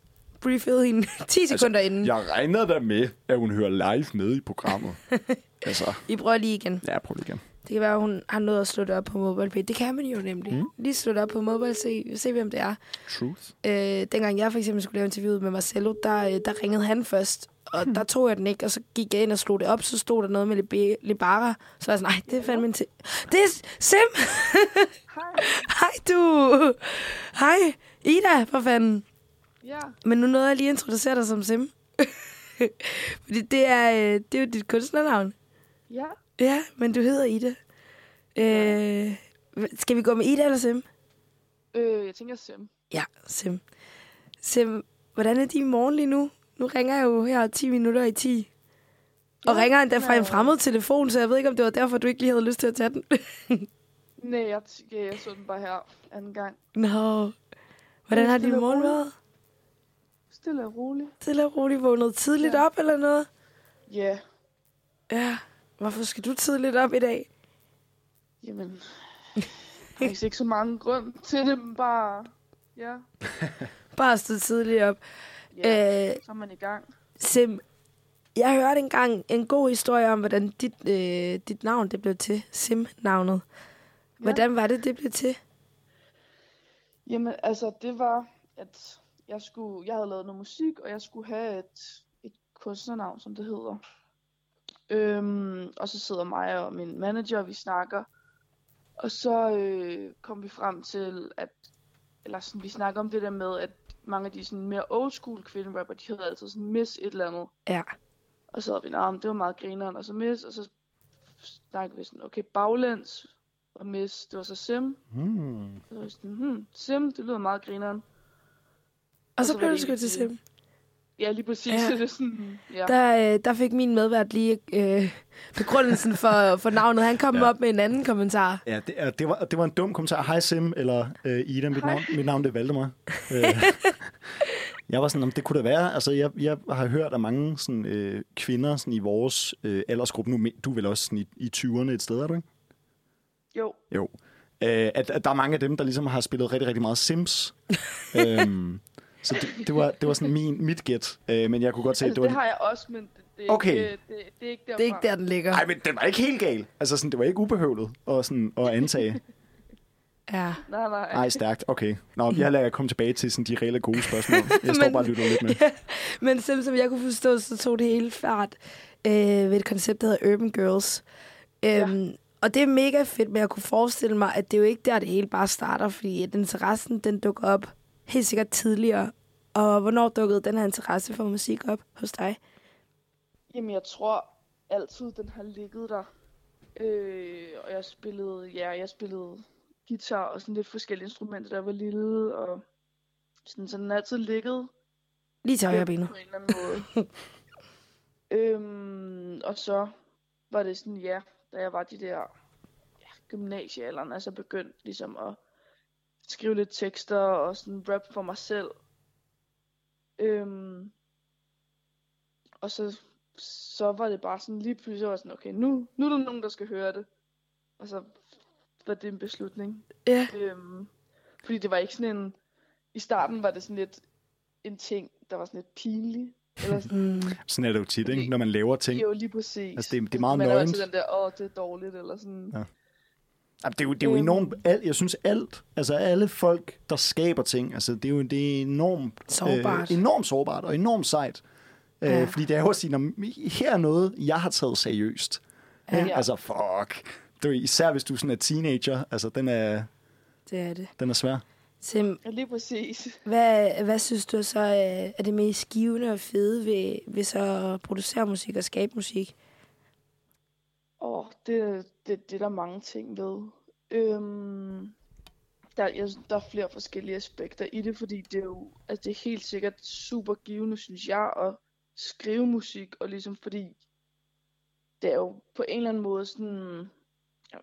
briefede hende [laughs] 10 sekunder inden. jeg regner da med, at hun hører live med i programmet. [laughs] altså, Vi prøver lige igen. ja, prøv lige igen. Det kan være, at hun har nået at slå det op på MobilePay. Det kan man jo nemlig. Mm. Lige slå det op på mobile, se, se hvem det er. Truth. Øh, dengang jeg for eksempel skulle lave interviewet med Marcelo, der, øh, der ringede han først. Og der tog jeg den ikke, og så gik jeg ind og slog det op. Så stod der noget med Libara. Så var jeg sådan, nej, det er fandme en til. Det er Sim! Hej. [laughs] Hej du! Hej, Ida, for fanden. Ja, Men nu nåede jeg lige at introducere dig som Sim. [laughs] Fordi det er, øh, det er jo dit kunstnernavn. ja. Ja, men du hedder Ida. Øh, skal vi gå med Ida eller Sim? Øh, jeg tænker Sim. Ja, Sim. Sim, hvordan er din morgen lige nu? Nu ringer jeg jo her 10 minutter i 10. Og Ja, ringer endda fra en fremmed telefon, så jeg ved ikke, om det var derfor, du ikke lige havde lyst til at tage den. [laughs] Nej, jeg, ja, jeg så den bare her anden gang. Nå. Hvordan har din morgen været? Stille og roligt. Stille og roligt vågnet tidligt Ja. op eller noget? Ja, Ja. Hvorfor skal du tidligt op i dag? jamen... Der er ikke så mange grund til det, men bare... Ja, [laughs] Bare stå tidligt op. ja. Øh, så er man i gang. Sim, jeg hørte engang en god historie om, hvordan dit, øh, dit navn det blev til. Sim-navnet. Hvordan var det, det blev til? Jamen, altså, det var, at jeg, skulle, jeg havde lavet noget musik, og jeg skulle have et, et kunstnernavn, som det hedder. Øhm, og så sidder mig og min manager, og vi snakker. Og så øh, kom vi frem til, at eller sådan, vi snakker om det der med, at mange af de sådan mere old school kvinderapper, de hedder altid sådan Miss et eller andet. Ja. Og så havde vi, nah, det var meget grineren, og så Miss, og så snakkede vi sådan, okay, baglæns, og Miss, det var så Sim. Hmm. Så var sådan, hmm, Sim, det lyder meget grineren. Og så så blev det sgu til Sim. Ja, lige præcis. Ja. [laughs] Det er sådan, ja. Der, øh, der fik min medvært lige øh, begrundelsen for, for navnet. Han kom Ja. op med en anden kommentar. Ja, det, er- det, var, det var en dum kommentar. Hej Sim, eller øh, Ida, mit navn, mit navn det er Valdemar. [laughs] øh, jeg var sådan, om det kunne da være. Altså, jeg, jeg har hørt af mange sådan, øh, kvinder sådan, i vores øh, aldersgruppe. Nu, du er vel også sådan, i, i 20'erne et sted, er du ikke? Jo, Jo. Øh, at, at der er mange af dem, der ligesom har spillet rigtig, rigtig meget Sims. [laughs] øhm, Så det, det, var, det var sådan min, mit gæt. Øh, men jeg kunne godt se, at Altså, det det var... har jeg også, men det, det, er, Okay. ikke, det, det, er ikke derfra. Det er ikke der, den ligger. Nej, men den var ikke helt gal. Altså, sådan, det var ikke ubehøvlet at, sådan, at antage. Ja. Nej, nej. Nej, stærkt. Okay. Nå, jeg lader jer komme tilbage til sådan, de reelle gode spørgsmål. Jeg [laughs] står Men- bare og lytter lidt med. [laughs] Men som, som jeg kunne forstå, så tog det hele fart øh, ved et koncept, der hedder Urban Girls. Øhm, Og det er mega fedt, men jeg kunne forestille mig, at det er jo ikke der, det hele bare starter, fordi at interessen, den dukker op helt sikkert tidligere. Og hvornår dukkede den her interesse for musik op hos dig? Jamen, jeg tror altid, den har ligget der. Øh, og jeg spillede, ja, jeg spillede guitar og sådan lidt forskellige instrumenter, jeg var lille, og sådan, så den har altid ligget Lige til højre gemt benet. på en eller anden måde. [laughs] øhm, og så var det sådan, ja, da jeg var de der ja, gymnasiealderen, altså begyndte ligesom at skrive lidt tekster og sådan rap for mig selv. Øhm, og så, så var det bare sådan lige pludselig var sådan, okay, nu, nu er der nogen, der skal høre det. Og så var det en beslutning. Ja. Øhm, fordi det var ikke sådan en... I starten var det sådan lidt en ting, der var sådan lidt pinlig. Eller sådan, Mm. Sådan er det jo tit, ikke? når man laver ting. jo lige præcis. Altså, det er- det er meget Man er nøgent. altid den der, åh, det er dårligt, eller sådan. Ja. Jamen, det er jo, det er jo Øhm. enormt, alt, jeg synes alt, altså alle folk, der skaber ting, altså det er jo det er enormt, Sårbart. Øh, enormt sårbart og enormt sejt. Ja. Ja. Øh, fordi det er jo at sige, når, her er noget, jeg har taget seriøst. Ja. Ikke? Altså fuck. Det er, jo især hvis du sådan er teenager, altså den er, Det er det. den er svær. Sim, Ja, lige præcis. hvad, hvad synes du så er, er det mest givende og fede ved, ved så at producere musik og skabe musik? Åh, det, det, det er der mange ting ved. Øhm, der, jeg, der er flere forskellige aspekter i det, fordi det er jo, altså det er helt sikkert super givende, synes jeg, at skrive musik, og ligesom fordi det er jo på en eller anden måde sådan,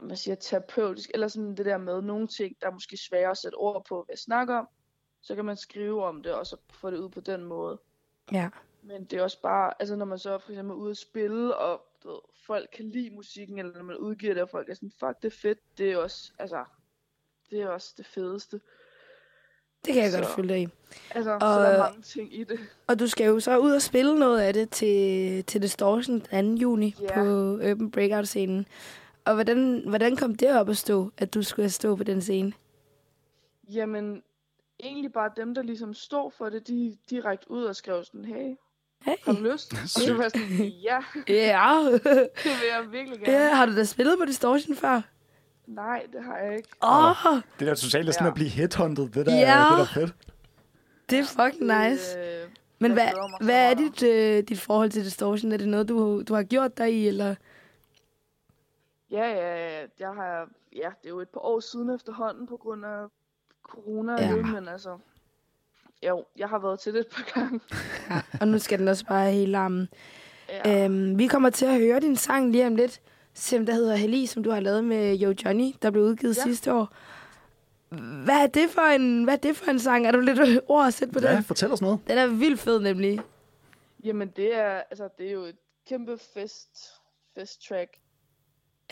man siger terapeutisk, eller sådan det der med nogle ting, der er måske svære at sætte ord på, hvad jeg snakker om, så kan man skrive om det, og så få det ud på den måde. Ja. Men det er også bare, altså når man så for eksempel er ude at spille, og du ved, folk kan lide musikken, eller når man udgiver det, og folk er sådan, fuck, det er fedt, det er også, altså, det er også det fedeste. Det kan jeg godt Så- følge dig i. Altså, Og- så der er mange ting i det. Og du skal jo så ud og spille noget af det til, til Distortion den 2. juni Ja. på Urban Breakout-scenen. Og hvordan, hvordan kom det op at stå, at du skulle stå på den scene? Jamen, egentlig bare dem, der ligesom stod for det, de direkte ud og skrev sådan, hey, Hey. har du lyst? og så var jeg sådan, ja, Ja. [laughs] det vil jeg virkelig gerne. ja. Har du da spillet på Distortion før? Nej, det har jeg ikke. Åh, oh, Det der totalt er sådan Ja. at blive headhunted, det der, Ja. det der er fedt. det er fucking nice. Øh, Men hvad, hvad er dit, øh, dit forhold til Distortion? Er det noget, du, du har gjort dig i, eller? Ja, ja, ja. Jeg har, ja, det er jo et par år siden efterhånden på grund af corona, Ja. ja. men altså, jo, jeg har været til det et par gange. [laughs] Ja, og nu skal den også bare have hele armen. Ja. Øhm, vi kommer til at høre din sang lige om lidt, som der hedder Heli, som du har lavet med Yo Johnny, der blev udgivet ja. Ja. sidste år. Hvad er, det for en, hvad er det for en sang? Er du lidt [laughs] ord at sætte på Ja, den? fortæl os noget. Den er vildt fed nemlig. Jamen, det er, altså, det er jo et kæmpe fest, fest track.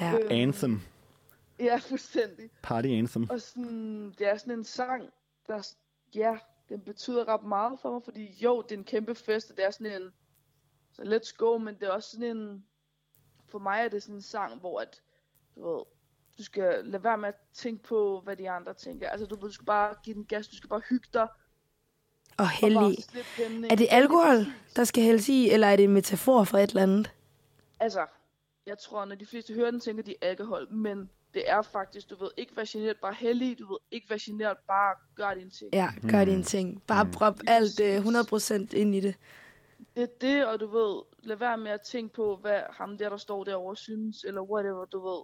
Ja. Øhm, Anthem. Ja, [laughs] fuldstændig. Party Anthem. Og sådan, det er sådan en sang, der, ja, den betyder ret meget for mig, fordi jo, det er en kæmpe fest, og det er sådan en, så let's go, men det er også sådan en, for mig er det sådan en sang, hvor at, du ved, du skal lade være med at tænke på, hvad de andre tænker. Altså, du, ved, du skal bare give den gas, du skal bare hygge dig. Og Og heldig. hænden, Er det alkohol, der skal hældes i, eller er det en metafor for et eller andet? Altså, jeg tror, når de fleste hører den, tænker de alkohol, men det er faktisk, du ved, ikke være generet, bare heldig, du ved, ikke være generet, bare gør dine ting. Ja, gør din ting. Bare prop alt øh, 100% ind i det. Det er det, og du ved, lad være med at tænke på, hvad ham der, der står derovre, synes, eller whatever, du ved.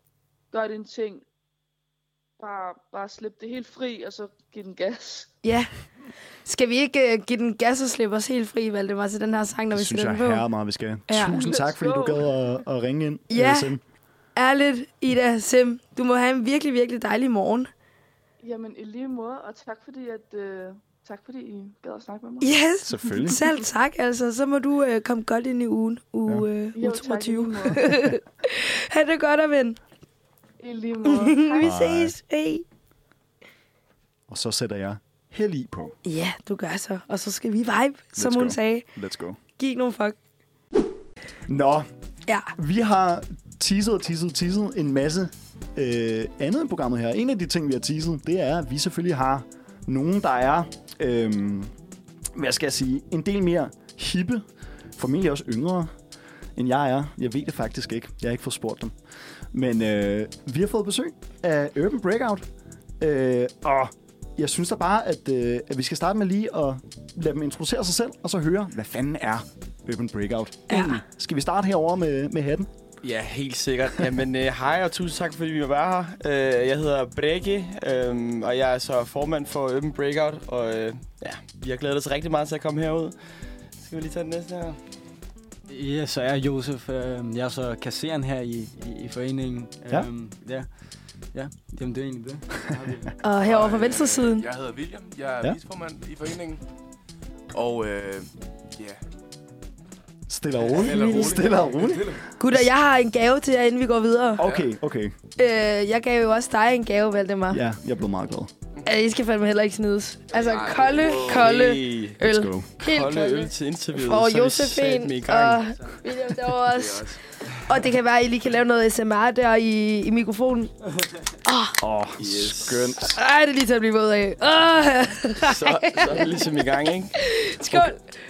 Gør dine ting. Bare, bare slip det helt fri, og så giv den gas. Ja. Skal vi ikke uh, give den gas og slippe os helt fri, Valdemar, til den her sang, når vi Det synes sætter jeg den på? her meget, vi skal. Ja. Tusind tak, fordi du gad at, at ringe ind. Ja. øh, Sim. Ærligt, Ida, Sim, du må have en virkelig, virkelig dejlig morgen. Jamen, i lige måde, og tak fordi, at, øh, tak fordi I gad at snakke med mig. Yes, Selvfølgelig. selv tak. Altså, så må du uh, komme godt ind i ugen, uge, ja. Jo, uge tak, i 22. lige måde. [laughs] ha' det godt, og ven. I lige måde. [laughs] vi ses. Hej. Og så sætter jeg hælde i på. Ja, du gør så. Og så skal vi vibe, som Let's hun go. sagde. Let's go. Giv nogle fuck. Nå, Ja. vi har teaset og teaset og teaset en masse øh, andet i programmet her. En af de ting, vi har teaset, det er, at vi selvfølgelig har nogen, der er, øh, hvad skal jeg sige, en del mere hippe, formentlig også yngre, end jeg er. Jeg ved det faktisk ikke. Jeg har ikke fået spurgt dem. Men øh, vi har fået besøg af Urban Breakout. Øh, og jeg synes da bare, at, øh, at vi skal starte med lige at lade dem introducere sig selv, og så høre, hvad fanden er Urban Breakout Ja. Skal vi starte herover med, med hatten? Ja, helt sikkert. Jamen, øh, hej og tusind tak, fordi vi var være her. Øh, jeg hedder Brekke, øh, og jeg er så formand for Urban Breakout, og øh, ja, vi har glædet os rigtig meget til at komme herud. Skal vi lige tage den næste her? Ja, så er jeg Josef. Øh, jeg er så kasseren her i, i, i foreningen. Ja. Øhm, ja. Ja, jamen det er egentlig det. [laughs] Og herovre på venstre siden. Jeg hedder William. Jeg er Ja. ja. viceformand i foreningen. Og øh, ja. Stille og roligt. Eller roligt. Stille og roligt. Gutter, jeg har en gave til jer, inden vi går videre. Okay, okay. Øh, jeg gav jo også dig en gave, Valdemar. Ja, jeg blevet meget glad. Ja. I skal fandme heller ikke snides. Altså, Ej, kolde, wow. kolde Hey, øl. Helt kolde øl kolde. til interviewet, Og er Josefin og William derovre Det er også. også. Og det kan være, at I lige kan lave noget SMR der i, i mikrofonen. Åh, oh, Yes. skønt. Ej, det er lige til at blive våd af. Åh, Så, så er vi ligesom i gang, ikke? Skål.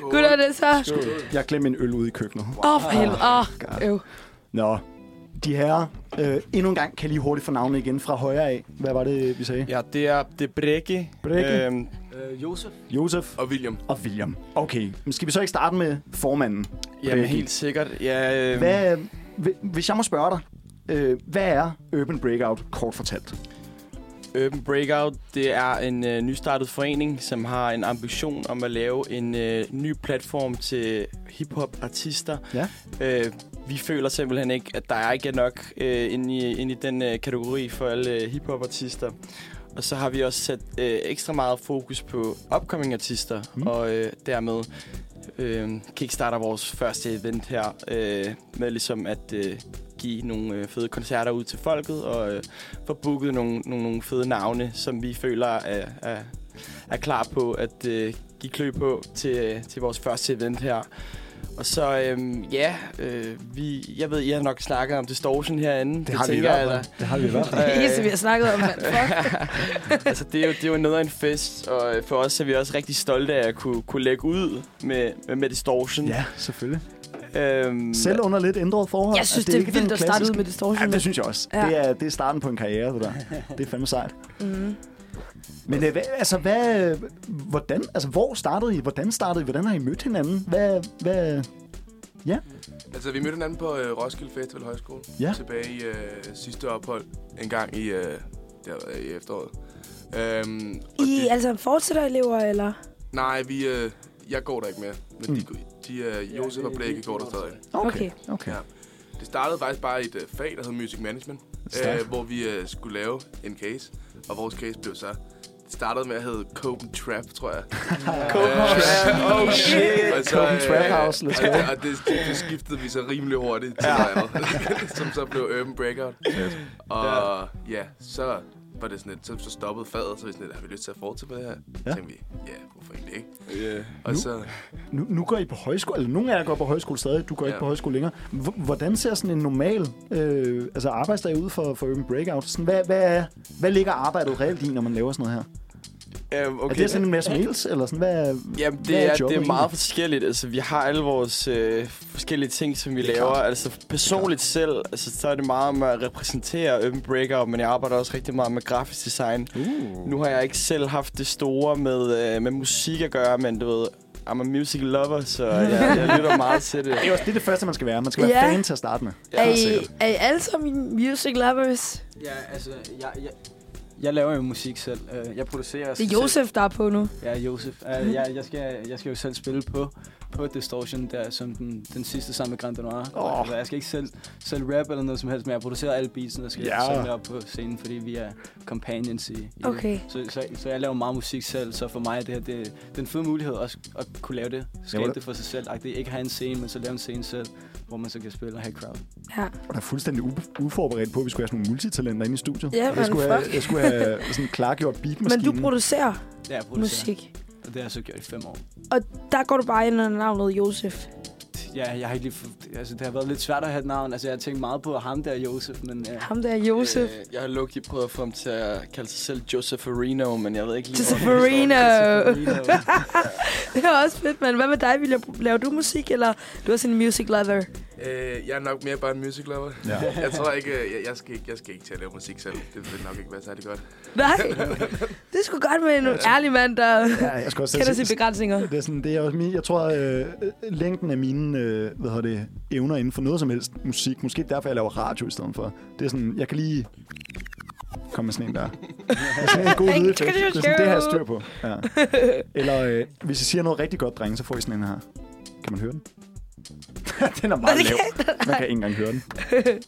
Gutter, det så. Jeg glemte min øl ude i køkkenet. Åh, for helvede. Åh, øv. Nå, de her øh, endnu en gang kan lige hurtigt få navnet igen fra højre af. Hvad var det, vi sagde? Ja, det er, det er Brekke. Brekke. Øhm, Øh, Josef. Josef Og William. og William. Okay, men skal vi så ikke starte med formanden? jamen, Brekke. helt sikkert. Ja, øh, Hvad, hvi- hvis jeg må spørge dig, øh, hvad er Urban Breakout kort fortalt? Urban Breakout, det er en øh, nystartet forening, som har en ambition om at lave en øh, ny platform til hiphop-artister. Ja. Øh, vi føler simpelthen ikke, at der er ikke nok øh, inde, i, inde i den øh, kategori for alle øh, hiphop-artister. Og så har vi også sat øh, ekstra meget fokus på upcoming artister, Mm. og øh, dermed øh, kickstarter vores første event her øh, med ligesom at øh, give nogle øh, fede koncerter ud til folket og øh, få booket nogle, nogle, nogle fede navne, som vi føler er, er, er klar på at øh, give klø på til, til vores første event her. Og så, øhm, ja, øh, vi, jeg ved, I har nok snakket om Distortion herinde. Det har vi tænker fald. Det har vi i hvert fald. Det Øh, eneste, vi har snakket om, mand. [laughs] Altså, det er, jo, det er jo noget af en fest, og for os er vi også rigtig stolte af at kunne, kunne lægge ud med, med, med Distortion. Ja, selvfølgelig. Øhm, Selv under lidt ændret forhold. Jeg synes, Altså, det er ikke den vildt at starte ud med distortion. Ja, det synes jeg også. Ja. Det, er, det er starten på en karriere, det der. Det er fandme sejt. Mm. Men øh, hvad, altså, hvad, hvordan, altså, hvor startede I? Hvordan startede I? Hvordan har I mødt hinanden? Hvad, hvad, Altså, vi mødte hinanden på øh, Roskilde Festival Højskole. Ja. Tilbage i øh, sidste ophold. En gang i, øh, det været i efteråret. Øhm, og I de, er altså fortsætter elever, eller? nej, vi, øh, jeg går der ikke mere. Men Mm. de, de, øh, Josef og Blake går der stadig. okay. okay. Ja. Det startede faktisk bare i et øh, fag, der hed Music Management. Øh, hvor vi øh, skulle lave en case. Og vores case blev så... Startede med at hedde Copen Trap, tror jeg. [laughs] Copen Trap. Oh, shit. Og Copen Trap House. Let's og, go. det- og det, det, det skiftede vi så rimelig hurtigt til noget andet. [laughs] som så blev Urban Breakout. Og ja, så var det sådan et, så, så stoppede fadet, så vi sådan lidt, har vi lyst til at fortsætte med det her? Ja. Så tænkte vi, ja, hvorfor egentlig ikke? Yeah. Og Nu- så, Nu, nu går I på højskole, eller nogle af jer går på højskole stadig, du går ikke Ja. på højskole længere. H- hvordan ser sådan en normal øh, altså arbejdsdag ud for, for Urban Breakout? Sådan, hvad, hvad, er- hvad ligger arbejdet reelt i, når man laver sådan noget her? Øhm, Okay. Er det sådan en masse mails, eller sådan, hvad, Jamen, Hvad det er er, jobbet det er meget egentlig? forskelligt. Altså, vi har alle vores øh, forskellige ting, som vi er laver. klart. Altså, personligt selv, altså, så er det meget med at repræsentere Urban Breakout, men jeg arbejder også rigtig meget med grafisk design. Uh. Nu har jeg ikke selv haft det store med, øh, med musik at gøre, men du ved, I'm a music lover, så jeg, jeg [laughs] lytter meget til det. Det er også det, er det første, man skal være. Man skal være Ja. fan til at starte med. Er Helt I, er I alle sammen music lovers? Ja, altså, jeg, jeg, jeg laver jo musik selv. Øh, Jeg producerer Det er Josef, der er på nu. Ja, Josef. Jeg, jeg, skal, jeg skal jo selv spille på, på Distortion, der som den, den sidste sammen med Grand Noir. Oh. Jeg skal ikke selv, selv rap eller noget som helst, men jeg producerer alle beatsene, og skal Ja. ja. op på scenen, fordi vi er companions i, i det. Okay. Så, så, så jeg laver meget musik selv, så for mig er det her det, det er en fed mulighed også at kunne lave det. Skabe det- det for sig selv. Det ikke have en scene, men så lave en scene selv, hvor man så kan spille og have crowd. Ja. Og der er fuldstændig u- uforberedt på, at vi skulle have sådan nogle multitalenter inde i studiet. Ja, jeg, skulle have, jeg skulle have øh, sådan klargjort Men beatmaskine. du producerer Ja, jeg producerer. musik. Og det har jeg så gjort i fem år. Og der går du bare ind under navnet Josef. Ja, jeg har ikke lige... Altså, det har været lidt svært at have et navn. Altså, jeg har tænkt meget på ham der, Josef, men... Ja. Ham der Josef. Øh, jeg har low prøvet at få ham til at kalde sig selv Joseph Areno, men jeg ved ikke lige... Areno. [laughs] [laughs] Det er også fedt, men hvad med dig, William? Laver du musik, eller du er sådan en music lover? Øh, jeg er nok mere bare en music lover. Ja. [laughs] Jeg tror ikke, øh, jeg, jeg, skal ikke, jeg skal ikke til at lave musik selv. Det vil nok ikke være særlig godt. Nej, [laughs] det er sgu godt med en ærlig mand, der Ja, jeg skal også kender sige- sine begrænsninger. Det er, sådan, det er også min, jeg tror, øh, længden af mine øh, hvad hedder det, evner inden for noget som helst musik, måske derfor, jeg laver radio i stedet for. Det er sådan, jeg kan lige komme med sådan en der. Er sådan en god lydeffekt. Det er sådan, det har jeg styr på. Ja. Eller øh, hvis jeg siger noget rigtig godt, drenge, så får I sådan en her. Kan man høre den? [laughs] den er meget det lav. Man kan ikke engang høre den. [laughs]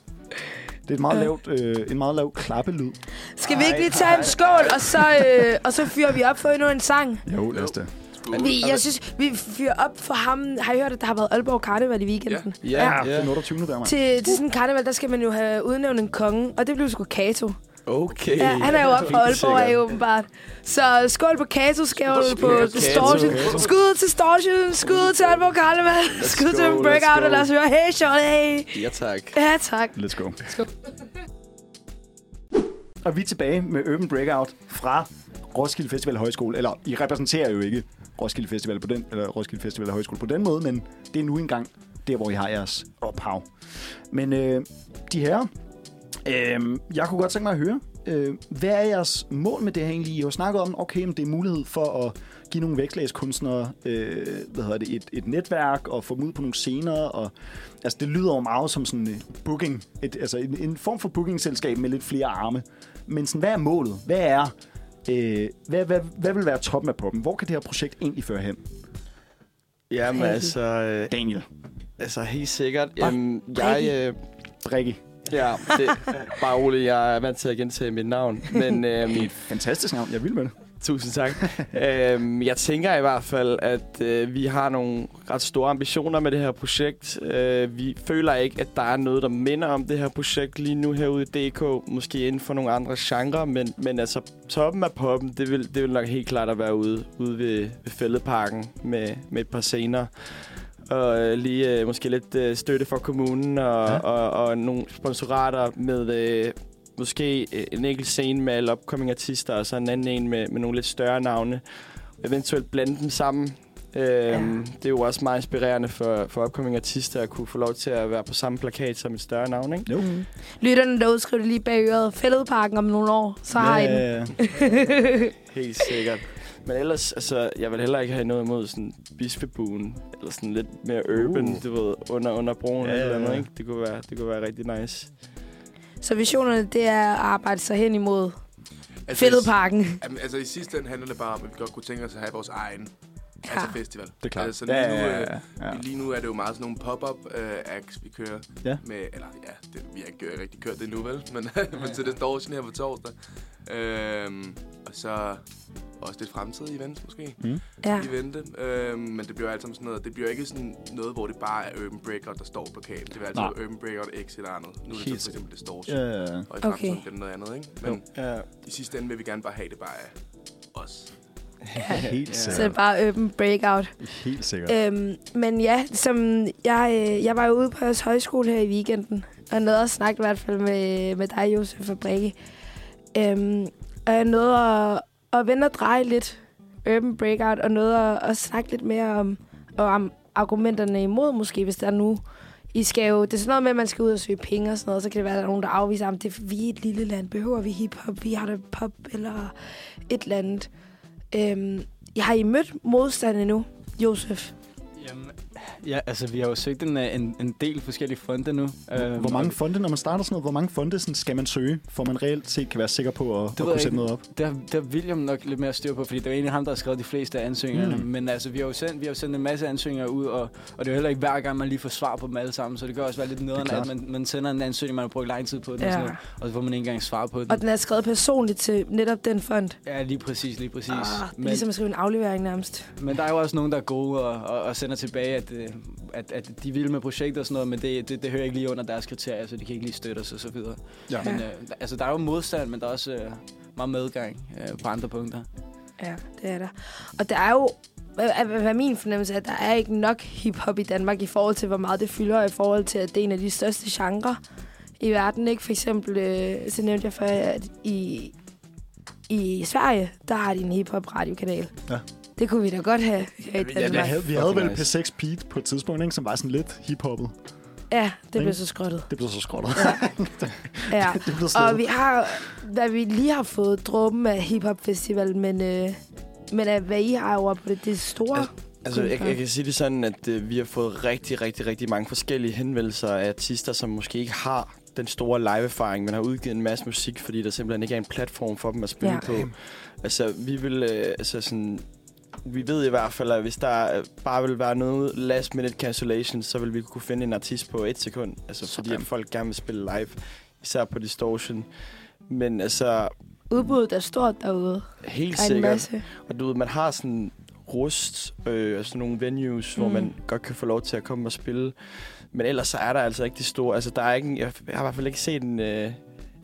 Det er et meget lavt, øh, en meget lav klappelyd. Skal vi ikke lige tage en skål, og så, øh, og så fyrer vi op for endnu en sang? Jo, lad os det. Vi, jeg synes, vi fyrer op for ham. Har I hørt, at der har været Aalborg Karneval i weekenden? Ja, Ja, ja. det er 28. der, mand. Til, til sådan en karneval, der skal man jo have udnævnt en konge, og det blev sgu Kato. Okay. Ja, han er jo oppe fra Aalborg, er jo åbenbart. Så skål på Kato, skål på. Distortion. Skud til Distortion, skud til Aalborg Karneval, skud til let's Breakout, og lad os høre, hey Shorty. Ja, tak. Ja, tak. Let's go. go. Og vi er tilbage med Urban Breakout fra Roskilde Festival Højskole. Eller, I repræsenterer jo ikke Roskilde Festival på den, eller Roskilde Festival Højskole på den måde, men det er nu engang der, hvor I har jeres ophav. Men øh, de her, øh, jeg kunne godt tænke mig at høre, øh, hvad er jeres mål med det her egentlig? I har jo snakket om, okay, men det er mulighed for at give nogle vækstlagskunstnere øh, hvad hedder det, et, et netværk og få dem ud på nogle scener. Og, altså, det lyder jo meget som sådan en booking, et, altså en, en form for bookingselskab med lidt flere arme. Men sådan, hvad er målet? Hvad er, øh, hvad, hvad, hvad vil være toppen af poppen? Hvor kan det her projekt egentlig føre hen? Jamen altså, øh, Daniel. altså helt sikkert. Bare Jamen, jeg, øh, Rikke. Ja, det, bare roligt, jeg er vant til at gentage mit navn. Men øhm, Fantastisk navn. Jeg vil med det. Tusind tak. øhm, jeg tænker i hvert fald, at øh, vi har nogle ret store ambitioner med det her projekt. Øh, vi føler ikke, at der er noget, der minder om det her projekt lige nu herude i DK. Måske inden for nogle andre genrer, men, men altså toppen af poppen, det vil, det vil nok helt klart at være ude, ude ved, ved Fældeparken med, med et par scener. Og øh, lige øh, måske lidt øh, støtte fra kommunen og, Ja. ja. og, og nogle sponsorater med øh, måske øh, en enkelt scene med alle upcoming artister, og så en anden en med, med nogle lidt større navne. Eventuelt blande dem sammen. Øhm, ja. Det er jo også meget inspirerende for, for upcoming artister at kunne få lov til at være på samme plakat som et større navn, ikke? Jo. Lytterne derude, skriv det lige bag øret. Fælledparken om nogle år, så har I den. ja. [laughs] Helt sikkert. Men ellers, altså, jeg vil heller ikke have noget imod sådan bispebuen, eller sådan lidt mere urban, Uh. uh. du ved, under, under broen Ja, eller ja, andet, ja. ikke? Det kunne være, det kunne være rigtig nice. Så visionerne, det er at arbejde sig hen imod Altså, Fælledparken. Jamen, altså i sidste ende handler det bare om, at vi godt kunne tænke os at have vores egen Ja. altså festival. Det er klart. Altså, lige, Ja, nu, ja, øh, ja, ja. lige nu er det jo meget sådan nogle pop-up uh, acts, vi kører. Ja. Med, eller ja, det, vi har ikke øh, rigtig kørt det nu, vel? [laughs] Men, [laughs] men til det står her på torsdag. Øhm, og så også lidt fremtidige events måske Mm. Ja. i vente. Øhm, men det bliver alt sammen sådan noget. Det bliver ikke sådan noget, hvor det bare er Urban Breakout, der står på kabel. Det vil altid Nej. Urban Breakout X eller andet. Nu er det Helt så for eksempel Distortion. Ja, ja, ja. Og i Okay. fremtiden bliver det noget andet, ikke? Men Ja. i sidste ende vil vi gerne bare have det bare af os. Helt Ja. Så det er sikkert. bare open breakout. Helt sikkert. Øhm, men ja, som jeg, øh, jeg var jo ude på jeres højskole her i weekenden, og nåede at snakke i hvert fald med, med dig, Josef og Brikke. Øhm, og jeg nåede at, at vende og dreje lidt Urban Breakout, og noget at, at snakke lidt mere om, om argumenterne imod måske, hvis der er nu. I skal jo, det er sådan noget med, at man skal ud og søge penge og sådan noget, så kan det være, at der er nogen, der afviser, at det, vi er et lille land, behøver vi hiphop, vi har det pop eller et eller andet. Øhm, jeg har I mødt modstand endnu, Josef? Jamen, ja, altså vi har jo søgt en, øh, en, en del forskellige fonde nu. Øhm, Hvor mange fonde, når man starter sådan noget, hvor mange fonde sådan, skal man søge, for man reelt set kan være sikker på at, at kunne jeg sætte ikke. noget op? Der, der er William nok lidt mere styr på, fordi det er egentlig ham, der har skrevet de fleste af ansøgningerne. Mm. Men altså, vi har jo sendt, vi har jo sendt en masse ansøgninger ud, og, og det er jo heller ikke hver gang, man lige får svar på dem alle sammen. Så det kan også være lidt nederen, at man, man sender en ansøgning, man har brugt lang tid på den, Ja. og, sådan noget, og så får man ikke engang svar på den. Og den er skrevet personligt til netop den fond. Ja, lige præcis, lige præcis. Ah, det er men, ligesom at skrive en aflevering nærmest. men der er jo også nogen, der er gode og, og, og sender tilbage, at, øh, at, at de vil med projektet og sådan noget, men det, det, det hører ikke lige under deres kriterier, så de kan ikke lige støtte os og så videre. Ja. Men øh, altså, der er jo modstand, men der er også øh, meget medgang øh, på andre punkter. Ja, det er der. Og der er jo, hvad, er min fornemmelse, at der er ikke nok hiphop i Danmark i forhold til, hvor meget det fylder, og i forhold til, at det er en af de største genrer i verden. Ikke? For eksempel, øh, så nævnte jeg før, at i, i Sverige, der har de en hiphop-radiokanal. Ja. Det kunne vi da godt have her i Ja, vi havde, vi havde vel nice. P6 Pete på et tidspunkt, ikke, som var sådan lidt hiphoppet. Ja, det blev så skrottet. Det blev så skrottet. Ja. [laughs] det blev Og vi har, hvad vi lige har fået dråben af hiphop festival, men, øh, men hvad I har over på det, det er store. Altså, jeg, kunstnere. jeg kan sige det sådan, at øh, vi har fået rigtig, rigtig, rigtig mange forskellige henvendelser af artister, som måske ikke har den store live-erfaring, men har udgivet en masse musik, fordi der simpelthen ikke er en platform for dem at spille Ja. ja. på. Altså, vi vil, øh, altså sådan, vi ved i hvert fald, at hvis der bare vil være noget last minute cancellation, så vil vi kunne finde en artist på et sekund. Altså, fordi at folk gerne vil spille live, især på Distortion. Men altså, Udbuddet er stort derude. helt er sikkert. masse. Og du ved, man har sådan rust, øh, altså nogle venues, mm. hvor man godt kan få lov til at komme og spille. Men ellers så er der altså ikke det store. Altså, der er ikke, en- jeg, har i hvert fald ikke set en, øh,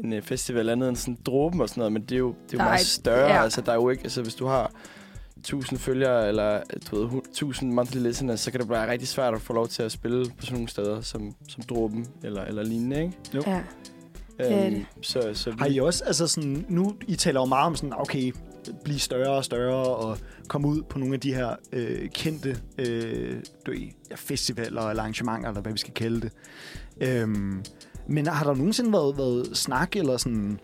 en øh, festival andet end sådan dråben og sådan noget, men det er jo, det er jo Nej, meget større. Ja. Altså, der er jo ikke, altså, hvis du har 1000 følgere, eller du ved, hu- 1000 monthly listeners, så kan det være rigtig svært at få lov til at spille på sådan nogle steder, som, som dråben eller, eller lignende, ikke? Ja. er Øhm, det. så, så vi, Har I også, altså sådan, nu I taler jo meget om sådan, okay, blive større og større og komme ud på nogle af de her øh, kendte øh, du ja, festivaler eller arrangementer, eller hvad vi skal kalde det. Øhm, men har der nogensinde været, været snak eller sådan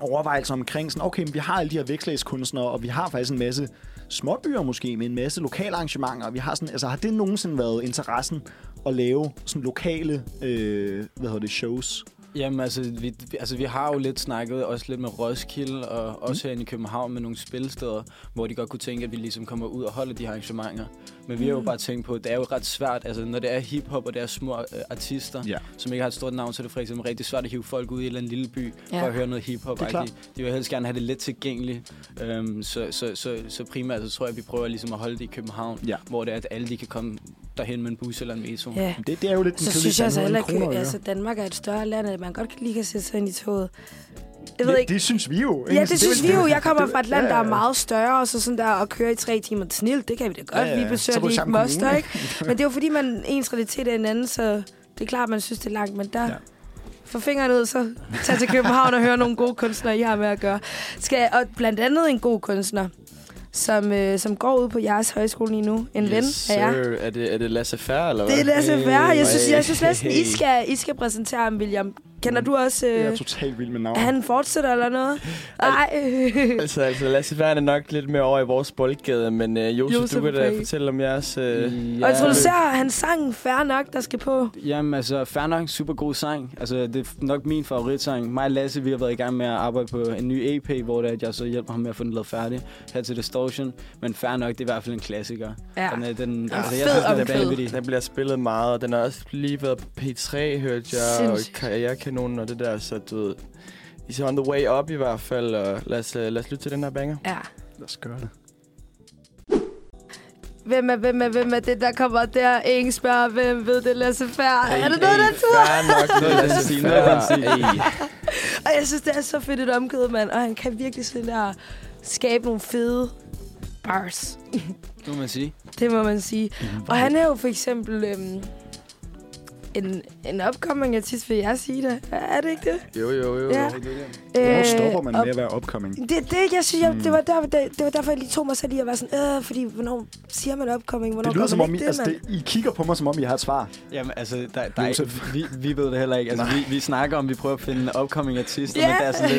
overvejelser omkring sådan, okay, men vi har alle de her vækstlagskunstnere, og vi har faktisk en masse småbyer måske, med en masse lokale arrangementer, vi har sådan, altså har det nogensinde været interessen at lave sådan lokale, øh, hvad hedder det, shows? Jamen, altså vi, altså, vi har jo lidt snakket også lidt med Roskilde, og også herinde i København med nogle spilsteder, hvor de godt kunne tænke, at vi ligesom kommer ud og holder de her arrangementer. Men vi har jo bare tænkt på, at det er jo ret svært, altså når det er hiphop, og det er små øh, artister, Ja. som ikke har et stort navn, så er det for eksempel rigtig svært at hive folk ud i en eller anden lille by Ja. for at høre noget hiphop. Det er klart. De vil helst gerne have det let tilgængeligt. Um, så, så, så, så primært så tror jeg, at vi prøver ligesom at holde det i København, Ja. hvor det er, at alle de kan komme derhen med en bus eller en metro. ja. Det, det er jo lidt den Så synes jeg altså heller ikke, øre. altså Danmark er et større land, at man godt kan lige kan sætte sig ind i toget. Jeg ved det, ikke. det synes vi jo. ikke? Ja, det er synes vi jo. Jeg kommer det- fra et land, der er meget større, og så sådan der at køre i tre timer snilt, det kan vi da godt. Ja, ja, Vi besøger er lige et moster, ikke? Men det er jo fordi, man ens realitet er en anden, så det er klart, man synes, det er langt. Men der, Ja. få fingeren ud, så tag til København og hør nogle gode kunstnere, I har med at gøre. Skal, og blandt andet en god kunstner, som, øh, som går ud på jeres højskole lige nu. En ven yes, af jer. sir. Er det, er det Lasse Færre, eller hvad? Det er Lasse Færre. Jeg synes, jeg synes næsten, I skal, I skal præsentere ham, William. Kender du også... Jeg er Øh, totalt vild med er navn. han fortsætter eller noget? Nej. [laughs] Altså, altså Lasse Færre er nok lidt mere over i vores boldgade, men uh, Josef, Josef du kan da fortælle om jeres... Uh, Og introducerer han sangen Færre nok, der skal på. Jamen altså, fair nok, super god sang. Altså, det er nok min favoritsang. Mig og Lasse, vi har været i gang med at arbejde på en ny EP, hvor det er, at jeg så hjælper ham med at få den lavet færdig her til Distortion. Men fair nok, det er i hvert fald en klassiker. Ja. Den, er- den, Ja, altså, jeg synes, den er vanvittig. den bliver spillet meget, og den har også lige været på P3, hørte jeg, Sindssygt. og Karrierekanonen og det der, så du ved... I er on the way up i hvert fald, og lad os, uh, lad os lytte til den her banger. Ja. Lad os gøre det. Hvem er, hvem er, hvem er det, der kommer der? Ingen spørger, hvem ved det, Lasse Færre? er det noget, der tur? Nok, Noget Lasse stil, noget i den Færre. stil. Ey. Og jeg synes, det er så fedt et omkød, mand. Og han kan virkelig sådan der skabe nogle fede bars. Det må man sige. Det må man sige. Og han er jo for eksempel øhm, en, en upcoming artist, vil jeg sige det. Er det ikke det? Jo, jo, jo. Ja. jo. Hvornår stopper man med at være upcoming? Det, det, jeg synes, jeg, det, var der, det, det var derfor, jeg lige tog mig selv i at være sådan, øh, fordi hvornår siger man upcoming, hvornår Det lyder gør som om, I, ikke altså, det, I kigger på mig, som om I har et svar. Jamen altså, der, der er, vi, vi ved det heller ikke. Altså, vi, vi snakker om, vi prøver at finde upcoming artister, Ja. men det er sådan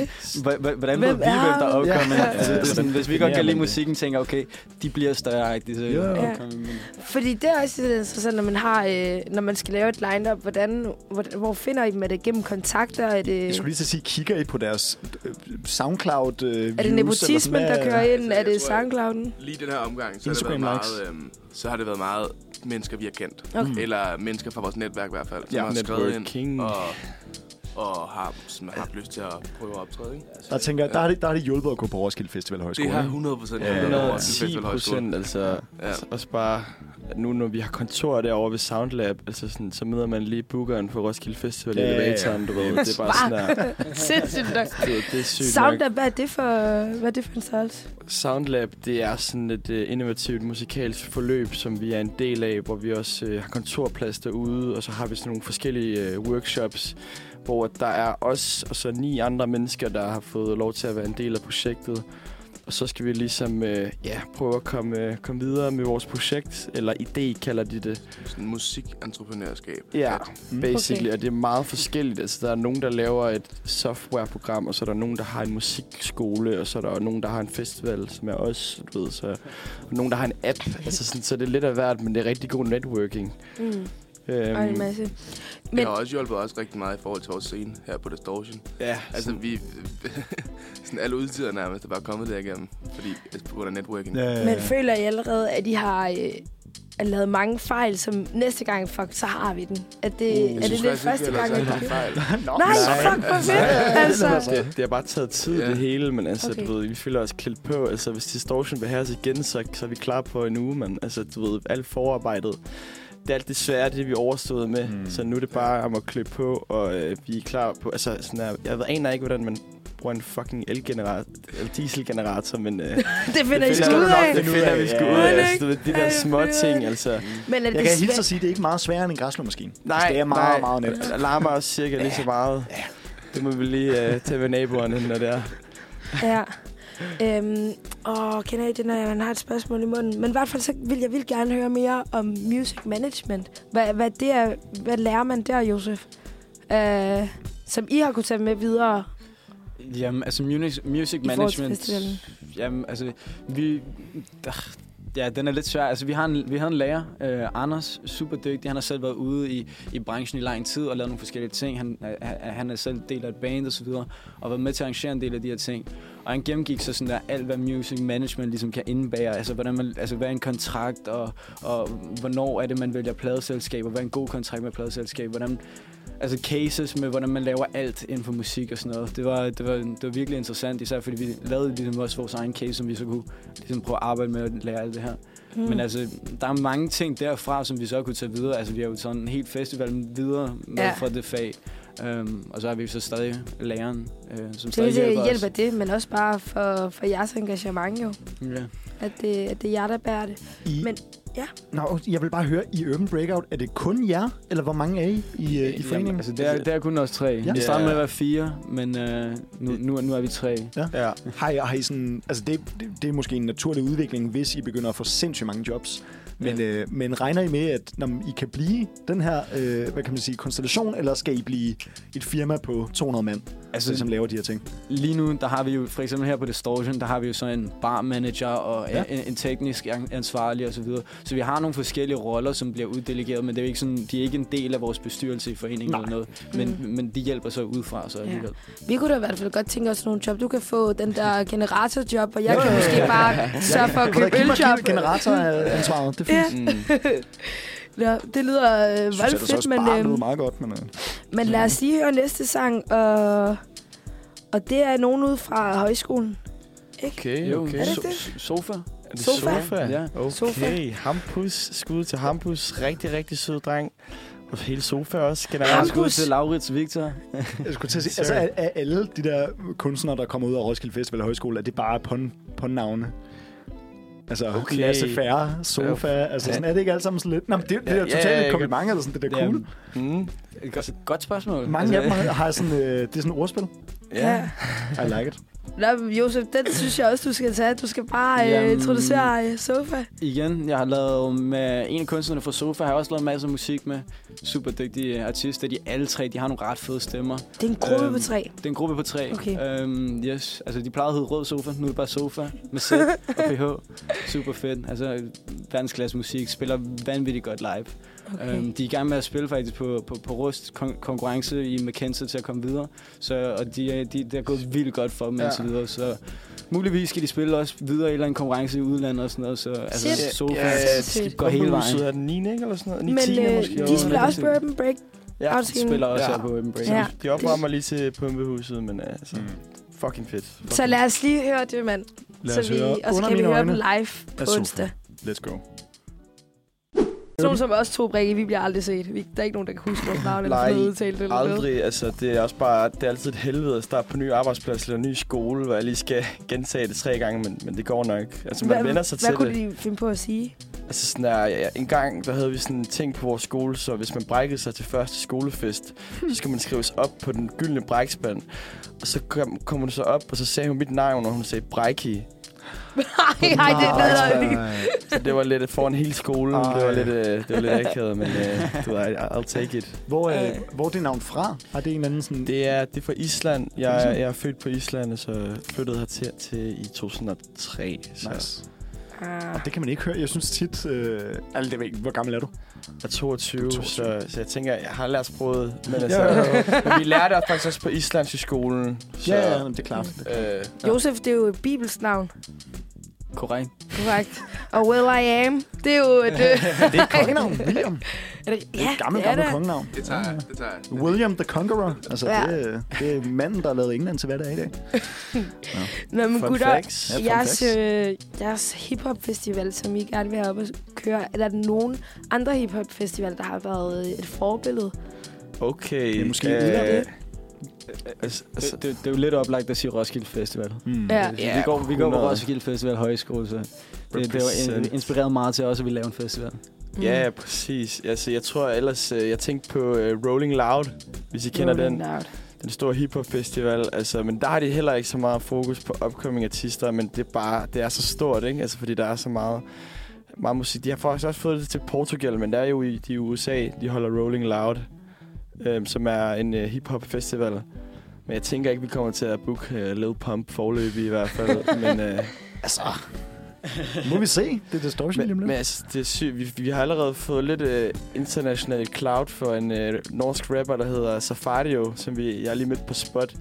lidt, hvordan ved vi, hvem der er upcoming? Ja. Altså, det er sådan, hvis vi godt kan lide musikken, tænker okay, de bliver større, ikke? Så Ja. ja. Upcoming. Fordi det er også interessant, når man har, øh, når man skal lave et line-up, hvordan, hvor, hvor finder I dem? Er det gennem kontakter? Er det, Jeg skulle lige at sige, kigger I på deres øh, SoundCloud øh, er det nepotismen, der kører ind? Altså, Er det SoundClouden? Lige den her omgang, så har, det Instagram været likes. meget, øhm, så har det været meget mennesker, vi har kendt. Okay. Eller mennesker fra vores netværk i hvert fald, som Ja, har skrevet ind networking. og, og har, har haft lyst til at prøve at optræde. Ikke? Der tænker, jeg, der har, det, der har det hjulpet at gå på Roskilde Festival Højskole. Det har ikke? 100 procent Ja, hjulpet til 10 Festival Højskole. procent, altså. Ja. Ja. Også bare at nu når vi har kontor derovre ved Soundlab, altså sådan, så møder man lige bookeren på Roskilde Festival Ja, i ja, ja. elevatoren, du ved. Det er bare sådan der, [laughs] Sindssygt nok. det, det er sygt nok. Soundlab, hvad er det for, hvad er det for en størrelse? Soundlab, det er sådan et uh, innovativt musikalsk forløb, som vi er en del af, hvor vi også uh, har kontorplads derude, og så har vi sådan nogle forskellige uh, workshops, hvor der er os og så ni andre mennesker, der har fået lov til at være en del af projektet. Og så skal vi ligesom uh, ja, prøve at komme, uh, komme videre med vores projekt, eller idé kalder de det. Sådan musikentreprenørskab. Ja, Mm. basically, Okay. og det er meget forskelligt. Altså, der er nogen, der laver et softwareprogram, og så er der nogen, der har en musikskole, og så er der nogen, der har en festival, som er os, du ved, så og nogen, der har en app. altså, sådan, så det er lidt af hvert, men det er rigtig god networking. Mm. Øhm, Og en masse. Men... Det har også hjulpet os rigtig meget i forhold til vores scene her på Distortion. ja, Altså, vi... [laughs] sådan alle udtider nærmest er bare kommet derigennem, fordi altså, på grund af networking. Ja, Men føler I allerede, at I har øh, at lavet mange fejl, som næste gang, fuck, så har vi den? At det, Uh, er det lidt første gang, at det fejl. [laughs] Nej, fuck, hvor fedt! Altså, [laughs] det, det har bare taget tid, Ja. det hele, men altså, okay. du ved, vi føler os klædt på. Altså, hvis Distortion vil have os igen, så, så er vi klar på en uge, men altså, du ved, alt forarbejdet, det er alt det svære, det er vi overstået med. Mm. Så nu er det bare om at klø på, og øh, vi er klar på... Altså, sådan her, jeg ved, aner ikke, hvordan man bruger en fucking elgenerator, eller dieselgenerator, men... Øh, [laughs] det finder I det sgu ud af. Det finder vi sgu ud af. Altså, ved, de der små ting, altså... Men er Jeg det kan hilse svært? at sige, at det er ikke meget sværere end en græslåmaskine. Nej, Altså, det er meget, meget nemt. Det larmer også cirka lige så meget. Det må vi lige uh, tage ved naboerne, når det er. Ja. Øhm, I det, når man har et spørgsmål i munden? Men i hvert fald, så vil jeg vil gerne høre mere om music management. Hvad, hvad, det er, hvad lærer man der, Josef? Øh, som I har kunne tage med videre Jamen, altså music, music management... Jamen, altså, vi... Ja, den er lidt svær. Altså, vi har en, vi havde en lærer, øh, Anders, super dygtig. Han har selv været ude i, i branchen i lang tid og lavet nogle forskellige ting. Han, øh, han er selv del af et band og så videre, og været med til at arrangere en del af de her ting. Og han gennemgik så sådan der alt, hvad music management ligesom kan indebære. Altså, hvordan man, altså hvad er en kontrakt, og, og hvornår er det, man vælger pladeselskab, og hvad er en god kontrakt med pladeselskab, hvordan altså cases med, hvordan man laver alt inden for musik og sådan noget. Det var, det var, det var virkelig interessant, især fordi vi lavede ligesom også vores egen case, som vi så kunne ligesom prøve at arbejde med at lære alt det her. Mm. Men altså, der er mange ting derfra, som vi så kunne tage videre. Altså, vi har jo sådan en helt festival videre med Ja. fra det fag. Um, og så har vi så stadig læreren, uh, som det stadig vil hjælper hjælpe os. det, men også bare for, for jeres engagement jo. Ja. At det, at det er jer, der bærer det. I, Men- ja. Nå, jeg vil bare høre, i Urban Breakout, er det kun jer, eller hvor mange er I i, øh, i foreningen? Jamen, altså, det, er, det er kun os tre. Ja. Ja. Vi startede med at være fire, men uh, nu, nu, nu er vi tre. Ja. Har I, har I sådan, altså det, det, det er måske en naturlig udvikling, hvis I begynder at få sindssygt mange jobs. Men, Ja. øh, men regner I med, at når I kan blive den her, øh, hvad kan man sige, konstellation, eller skal I blive et firma på 200 mand, altså, som laver de her ting? Lige nu, der har vi jo, for eksempel her på Distortion, der har vi jo så en barmanager og Ja. en, en teknisk an- ansvarlig osv. Så, videre. så vi har nogle forskellige roller, som bliver uddelegeret, men det er jo ikke sådan, de er ikke en del af vores bestyrelse i foreningen Nej. eller noget. Men, mm. men de hjælper så udefra, så alligevel. Vi kunne da i hvert fald godt tænke os nogle job. Du kan få den der [laughs] generatorjob, og jeg kan måske bare sørge for at købe øljob. generatoransvaret, [laughs] det Ja. Mm. [laughs] Ja, det lyder øh, synes, voldfedt, også men, øh, lyder meget godt. Men, øh. men lad os lige høre næste sang. Og, og det er nogen ude fra højskolen. Okay, Jo, okay. Er det so- det? Sofa. Er det Sofa? sofa? Ja. Okay. Sofa. Hampus. Skud til Hampus. Rigtig, rigtig sød dreng. Og hele sofa også generelt. Hampus. Skud til Laurits Victor. [laughs] Jeg skulle til at sige, altså er, er alle de der kunstnere, der kommer ud af Roskilde Festival og Højskole, er det bare pun, pun-navne? Altså, okay. Lasse Færre, Sofa, altså sådan, er det ikke alt sammen sådan lidt... Nå, men det, det er Ja, jo ja, totalt ja, et kompliment, eller sådan, det er da cool. Mm. Et godt, godt spørgsmål. Mange af dem har, har sådan, øh, det er sådan et ordspil. Ja. I like it. Nå, Josef, den synes jeg også, du skal tage. Du skal bare øh, introducere øh, Sofa. Igen, jeg har lavet med en af kunstnerne fra Sofa, har jeg også lavet masser af musik med. Super dygtige artister. De alle tre, de har nogle ret fede stemmer. Det er en gruppe Øhm, på tre. Det er en gruppe på tre. Okay. Øhm, yes. Altså, de plejede at hedde Rød Sofa. Nu er det bare Sofa med Z og PH. [laughs] Super fedt. Altså, verdensklasse musik. Spiller vanvittigt godt live. Okay. Øhm, de er i gang med at spille faktisk på, på, på Rust kon- konkurrence i McKenzie til at komme videre. Så, og de, er- de, det er gået vildt godt for dem Ja. ja. indtil videre. Så muligvis skal de spille også videre i en eller anden konkurrence i udlandet og sådan noget. Så altså, Shit. Sofa Ja, ja, Sindssygt. går hele vejen. er den 9. ikke, eller sådan noget? 9 Men 10 øh, måske. de spiller også på Urban Break. Ja, De spiller også Ja. ja. på Urban Break. Ja. de opvarmer lige til Pumpehuset, men uh, altså, fucking fedt. Fucking Så lad os lige høre det, mand. Lad Så os vi, høre og så kan vi høre dem live på onsdag. Let's go. Nogen som os to, Brikke, vi bliver aldrig set. Vi, der er ikke nogen, der kan huske vores navn eller få noget udtalt eller noget. Aldrig. Altså, det er også bare, det er altid et helvede at starte på ny arbejdsplads eller ny skole, hvor jeg lige skal gentage det tre gange, men, men det går nok. Altså, man Hvad- vender sig Hvad til kunne det. de finde på at sige? Altså sådan der, ja, en gang, der havde vi sådan en ting på vores skole, så hvis man brækkede sig til første skolefest, så skal man skrives op på den gyldne brækspand. Og så kom, kom hun så op, og så sagde hun mit navn, og hun sagde Brækki. Nej, nej, det er bedre. Nej. Så det var lidt foran hele skolen. Ej. Det var lidt, øh, det var lidt akavet, men øh, du ved, I'll take it. Hvor, øh, Øh. hvor er det navn fra? Har det en eller anden sådan... Det er, det er fra Island. Jeg, jeg er født på Island, og så flyttede her til, til i 2003. Så Nice. Ah. Og det kan man ikke høre. Jeg synes tit... Øh, altså, det ved ikke. Hvor gammel er du? jeg er 22, Du er 22. Så, så jeg tænker, jeg har lært sproget. Men, altså, Ja, ja, ja. men vi lærte det faktisk også på islandsk i skolen. Så, Ja, ja, det er klart. Øh, Josef, det er jo et bibelsk navn. Korrekt. Korrekt. Og Will I Am, det er jo et... Øh, Det er et [laughs] kongenavn, William. er det, Det er et gammelt, det er gammelt det. kongenavn. Det tager jeg, det tager jeg. William the Conqueror. Altså, Ja. det, det er manden, der har lavet England til, hvad det er i dag. [laughs] Nå, men fun gutter, facts. Ja, jeres, øh, jeres hiphop-festival, som I gerne vil have op at køre, er der nogen andre hiphop-festival, der har været øh, et forbillede? Okay. Det er måske øh, udvalgt. Altså, altså, Det, det, det er jo lidt oplagt at sige Roskilde Festival. Hmm. Ja. vi, går, vi går på 100. Roskilde Festival Højskole, så det, det var inspireret meget til også, at vi laver en festival. Ja, præcis. Altså, jeg tror ellers, øh, jeg tænkte på uh, Rolling Loud, hvis I kender den. Loud. Den store hiphop festival. Altså, men der har de heller ikke så meget fokus på upcoming artister, men det er bare, det er så stort, ikke? Altså, fordi der er så meget, meget musik. De har faktisk også fået det til Portugal, men der er jo i, de USA, de holder Rolling Loud, øhm, som er en uh, hiphop festival. Men jeg tænker ikke, vi kommer til at booke uh, Lil Pump forløbig i hvert fald. [laughs] men, uh, Altså, må vi se. Det er det store men, men altså, det er sygt. Vi, vi har allerede fået lidt uh, international cloud for en uh, norsk rapper, der hedder Safario, som vi, jeg lige mødt på spot.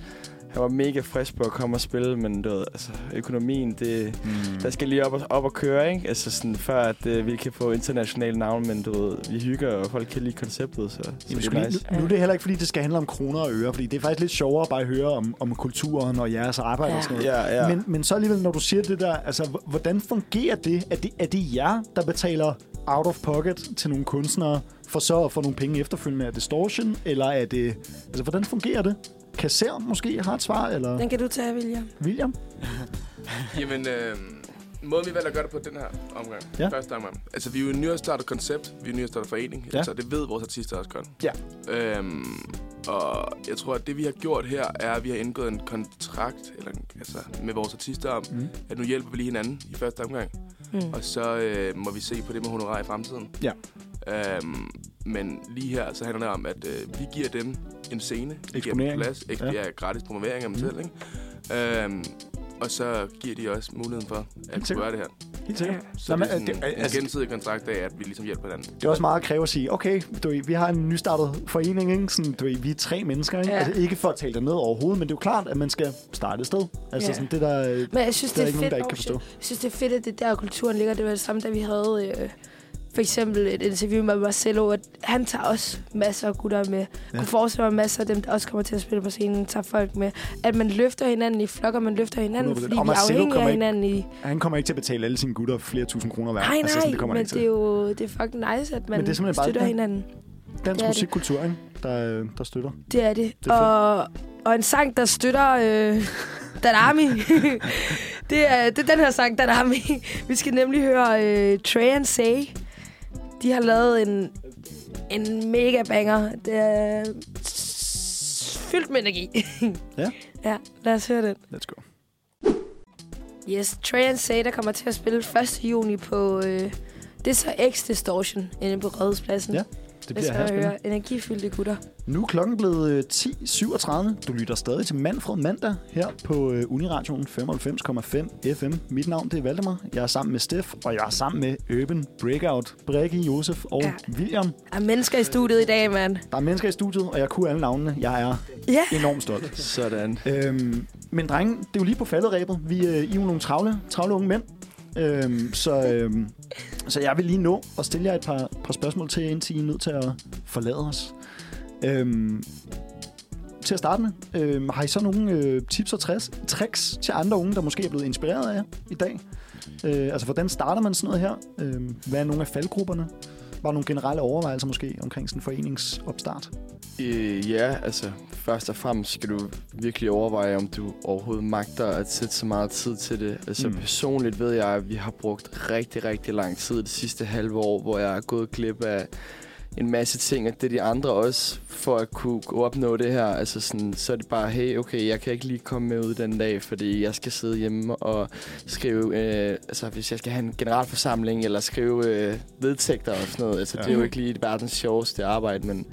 Han var mega frisk på at komme og spille, men du ved, altså, økonomien, det, Hmm. der skal lige op og, op og køre, ikke? Altså sådan, før at uh, vi kan få internationale navn, men du ved, vi hygger, og folk kan lide konceptet, så, så Jamen, det er nice. nu, nu er det heller ikke, fordi det skal handle om kroner og øre, fordi det er faktisk lidt sjovere bare at høre om, om kulturen og jeres arbejde og sådan noget. Ja, ja. Men, men så alligevel, når du siger det der, altså, hvordan fungerer det? Er, det? er det jer, der betaler out of pocket til nogle kunstnere, for så at få nogle penge efterfølgende af distortion? Eller er det... Altså, hvordan fungerer det? Kasser måske har et svar, eller Den kan du tage, William. William? [laughs] Jamen, øh, måden vi valgte at gøre det på den her omgang, Ja. første omgang. Altså, vi er jo en nyerstartet koncept, vi er en nyerstartet forening, Ja. så det ved vores artister også godt. Ja. Øhm, og jeg tror, at det vi har gjort her, er, at vi har indgået en kontrakt eller, altså, med vores artister om, Mm. at nu hjælper vi lige hinanden i første omgang. Mm. Og så øh, må vi se på det med honorar i fremtiden. Ja. Øhm, men lige her, så handler det om, at øh, vi giver dem en scene. Vi giver dem Eksponering. plads. Ek- Ja. ja. gratis promovering af dem Mm. selv, ikke? Øhm, og så giver de også muligheden for at kunne gøre det her. Helt sikkert. Så Nå, men, det er sådan øh, det- en altså- gensidig kontrakt af, at vi ligesom hjælper hinanden. Det er også meget at kræve at sige, okay, du, vi har en nystartet forening, ikke? Sådan, du, vi er tre mennesker. Ikke? Ja. Altså, ikke for at tale det ned overhovedet, men det er jo klart, at man skal starte et sted. Altså Ja. sådan, det Men ikke ikke for eksempel et interview med Marcelo, at han tager også masser af gutter med. Ja. kunne forestille mig masser af dem, der også kommer til at spille på scenen, tager folk med. At man løfter hinanden i flokker, man løfter hinanden, 100%. fordi Og vi er Marcelo afhængige af ikke- hinanden i... Han kommer ikke til at betale alle sine gutter flere tusind kroner hver. Nej, nej, altså, sådan, det kommer men ikke det er jo det er fucking nice, at man det er simpelthen bare- støtter ja. hinanden. Dansk musikkultur, ikke? Der, der støtter. Det er det. Det er og, og en sang, der støtter øh, Danami. [laughs] det, er, det er den her sang, Danami. Vi skal nemlig høre øh, Trey and Say. De har lavet en, en mega banger. Det er fyldt med energi. [laughs] Ja. ja, lad os høre den. Let's go. Yes, Trey and Say, der kommer til at spille 1. juni på... Øh, det er så X Distortion inde på Rådhuspladsen. Ja, Det bliver her spændende. energifyldte gutter. Nu er klokken blevet øh, 10.37. Du lytter stadig til Manfred Mandag her på øh, Uniradioen 95,5 FM. Mit navn det er Valdemar. Jeg er sammen med Steff, og jeg er sammen med Urban Breakout, Brikke, Josef og Ja. William. Der er mennesker i studiet i dag, mand. Der er mennesker i studiet, og jeg kunne alle navnene. Jeg er Ja. enormt stolt. Sådan. Øhm, men drenge, det er jo lige på falderæbet. Vi øh, I er jo nogle travle, travle unge mænd. Øhm, så, øhm, så jeg vil lige nå at stille jer et par, par spørgsmål til, indtil I er nødt til at forlade os. Øhm, til at starte med, øhm, har I så nogle øh, tips og træs, tricks til andre unge, der måske er blevet inspireret af jer i dag? Øh, altså, hvordan starter man sådan noget her? Øh, hvad er nogle af faldgrupperne? Var nogle generelle overvejelser måske omkring sådan en foreningsopstart. Øh, ja, altså først og fremmest skal du virkelig overveje, om du overhovedet magter at sætte så meget tid til det. Altså Mm. personligt ved jeg, at vi har brugt rigtig, rigtig lang tid det sidste halve år, hvor jeg er gået glip af en masse ting, og det er de andre også, for at kunne kunne opnå det her. Altså sådan, så er det bare, hey, okay, jeg kan ikke lige komme med ud den dag, fordi jeg skal sidde hjemme og skrive, øh, altså hvis jeg skal have en generalforsamling, eller skrive øh, vedtægter og sådan noget. Altså, Ja. det er jo ikke lige verdens sjoveste arbejde, men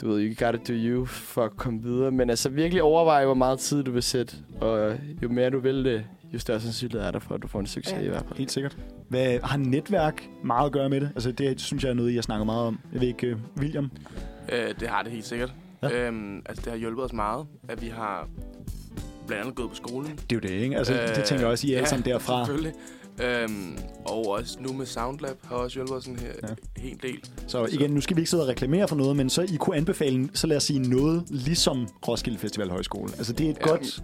du ved, you gotta do you for at komme videre. Men altså virkelig overveje, hvor meget tid du vil sætte, og jo mere du vil det, jo større sandsynlighed er der for, at du får en succes Ja. ja. i hvert fald. Helt sikkert. Hvad, har netværk meget at gøre med det? Altså, det synes jeg er noget, jeg snakker meget om. Jeg ved ikke, uh, William? Øh, det har det helt sikkert. Ja. Ja. Øhm, altså, det har hjulpet os meget, at vi har blandt andet gået på skolen. Det er jo det, ikke? Altså, øh, det tænker jeg også, I er alle sammen derfra. selvfølgelig. Øhm, og også nu med Soundlab har også hjulpet os en her, Ja. hel del. Så igen, nu skal vi ikke sidde og reklamere for noget, men så I kunne anbefale, så lad os sige noget, ligesom Roskilde Festival Højskole. Altså, det er et ja. Godt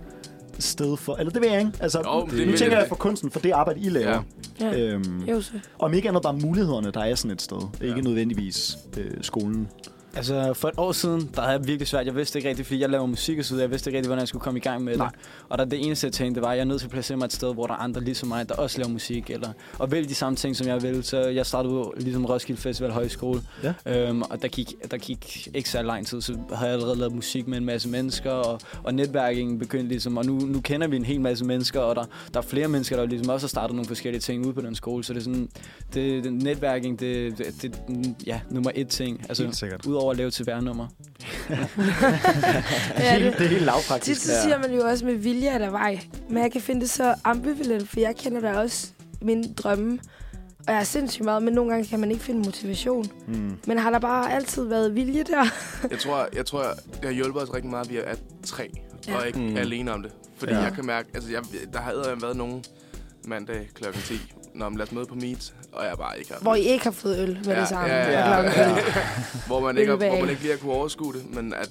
sted for... Eller det ved jeg ikke. Altså, Jo, nu det vil tænker jeg jeg for kunsten, for det arbejde, I laver. Ja. Ja. Øhm, Jo, så. om ikke andet bare mulighederne, der er sådan et sted. Ja. Ikke nødvendigvis øh, skolen. Altså, for et år siden, der havde jeg virkelig svært. Jeg vidste ikke rigtigt, fordi jeg laver musik og så videre. Jeg vidste ikke rigtigt, hvordan jeg skulle komme i gang med Nej. det. Og der det eneste, jeg tænkte, det var, at jeg er nødt til at placere mig et sted, hvor der er andre ligesom mig, der også laver musik. Eller, og vælge de samme ting, som jeg vil. Så jeg startede jo ligesom Roskilde Festival Højskole. Ja. Øhm, og der gik, der gik ikke så lang tid, så havde jeg allerede lavet musik med en masse mennesker. Og, og netværkingen begyndte ligesom, og nu, nu kender vi en hel masse mennesker. Og der, der er flere mennesker, der ligesom også har startet nogle forskellige ting ude på den skole. Så det er sådan, det, det netværking, det, det, det, ja, nummer et ting. Altså, Helt sikkert. Udover at lave til værnummer. [laughs] Ja, det, det, er helt lavpraktisk. tit så siger man jo også med vilje er der vej. Men jeg kan finde det så ambivalent, for jeg kender da også mine drømme. Og jeg er sindssygt meget, men nogle gange kan man ikke finde motivation. Mm. Men har der bare altid været vilje der? Jeg tror, jeg tror, det har hjulpet os rigtig meget, at vi er tre, Ja. og ikke Mm. alene om det. Fordi Ja. jeg kan mærke, altså jeg, der har eddermame været nogen mandag kl. 10, når man lader møde på Meet, og jeg bare ikke har... Hvor I ikke har fået øl med Ja, det samme. ja, ja, ja. elleve. [laughs] hvor, man ikke, har- hvor man ikke lige har kunne overskue det, men at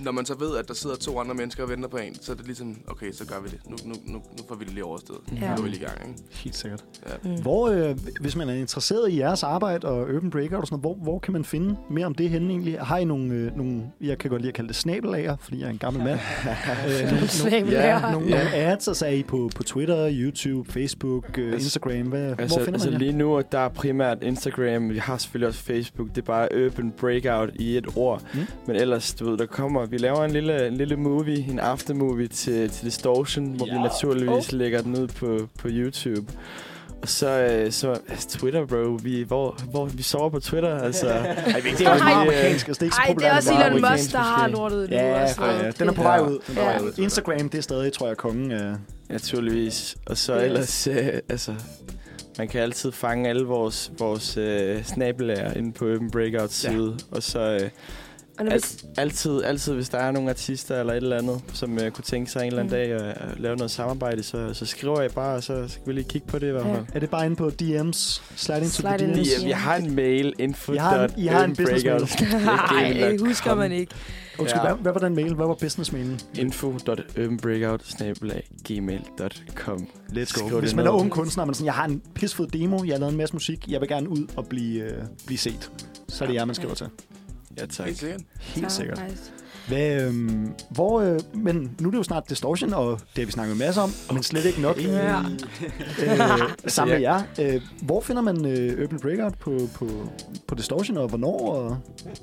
når man så ved, at der sidder to andre mennesker og venter på en, så er det ligesom, okay, så gør vi det. Nu, nu, nu, nu får vi det lige overstået. Ja. Ja. Nu er vi lige i gang, ikke? Helt sikkert. Ja. Mm. Hvor, øh, hvis man er interesseret i jeres arbejde og Urban Breakout og sådan noget, hvor, hvor kan man finde mere om det henne egentlig? Har I nogle, øh, nogle jeg kan godt lide at kalde det snabelager, fordi jeg er en gammel mand. [laughs] øh, nogle, Snabelager. ja, nogle, nogle ads, altså er I på, på Twitter, YouTube, Facebook, øh, Altså- Instagram? Hvad, Altså, hvor finder altså man jer? lige nu, der er primært Instagram, vi har selvfølgelig også Facebook, det er bare Urban Breakout i et ord. Mm. Mm. Men ellers, du ved, der kommer, vi laver en lille, en lille movie, en aftermovie til, til Distortion, hvor Ja. vi naturligvis Oh. lægger den ud på, på YouTube. Og så, øh, så altså, Twitter, bro. Vi, hvor, hvor vi sover på Twitter, altså. [laughs] Ej, det er også meget amerikansk, altså det er ikke så Ej, det er også Elon Musk, der har lortet nu. Ja, sådan ja, den er på vej Ja. ud. Den er på Ja. vej ud. Instagram, det er stadig, tror jeg, kongen af... Naturligvis. Og så Yes. ellers, øh, altså, man kan altid fange alle vores, vores øh, snabelager inde på Urban Breakout side. Og så øh, Og Alt- altid, altid, hvis der er nogle artister eller et eller andet, som øh, kunne tænke sig en eller anden Mm. dag at, at lave noget samarbejde, så, så skriver jeg bare, og så skal vi lige kigge på det i hvert Ja. fald. Er det bare inde på DM's? Slide into Slide the. DM's? Vi, vi har en mail, info. I har en- I har en business [laughs] Nej, det husker man ikke. Undskyld, Ja. hvad, hvad var den mail? Hvad var businessmailen? info.urbanbreakout.gmail.com Let's go. Hvis man er ned. ung kunstner, og man er sådan, jeg har en pisfed demo, jeg har lavet en masse musik, jeg vil gerne ud og blive, øh, blive set. Så er det jer, man skriver til. Ja, tak. Helt sikkert. Helt sikkert. Nice. Hvad, øhm, hvor, øh, men nu er det jo snart Distortion, og det har vi snakket en masse om, men slet ikke nok Ja. øh, sammen med jer. Øh, hvor finder man øh, Urban Breakout på, på, på Distortion, og hvornår? Og,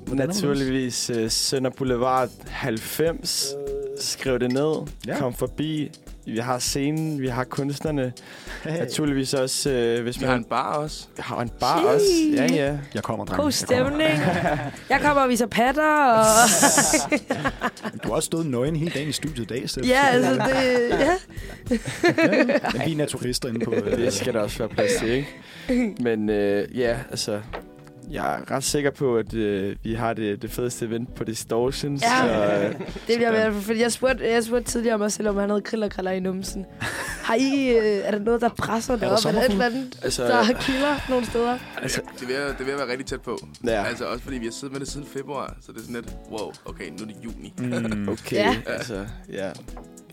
hvordan Naturligvis uh, Sønder Boulevard 90. Skriv det ned. Ja. Ja. Kom forbi. Vi har scenen, vi har kunstnerne. Hey, Naturligvis også, uh, hvis Vi man har en bar også. har en bar Shit. også. Ja, ja. jeg kommer, dreng. God stemning. [laughs] Jeg kommer og viser patter, og... Du har også stået nøgen hele dagen i studiet i dag, Steff. ja, altså, det... Ja. Men vi er naturister inde på... Øh, Det skal der også være plads til, ikke? Men øh, ja, altså... Jeg er ret sikker på, at øh, vi har det, det fedeste event på Distortion. Ja. Så, øh, [laughs] Det bliver i hvert fald, fordi jeg spurgte, jeg spurgte tidligere mig selv, om han havde kriller og kriller i numsen. [laughs] Har I, øh, er der noget, der presser der det op? Er der et eller andet, Altså, der har kilder nogle steder? altså, Det vil, jeg, det vil jeg være rigtig tæt på. Ja. Altså også fordi vi har siddet med det siden februar, så det er sådan lidt, wow, okay, nu er det juni. Mm. [laughs] okay, Ja. altså, ja.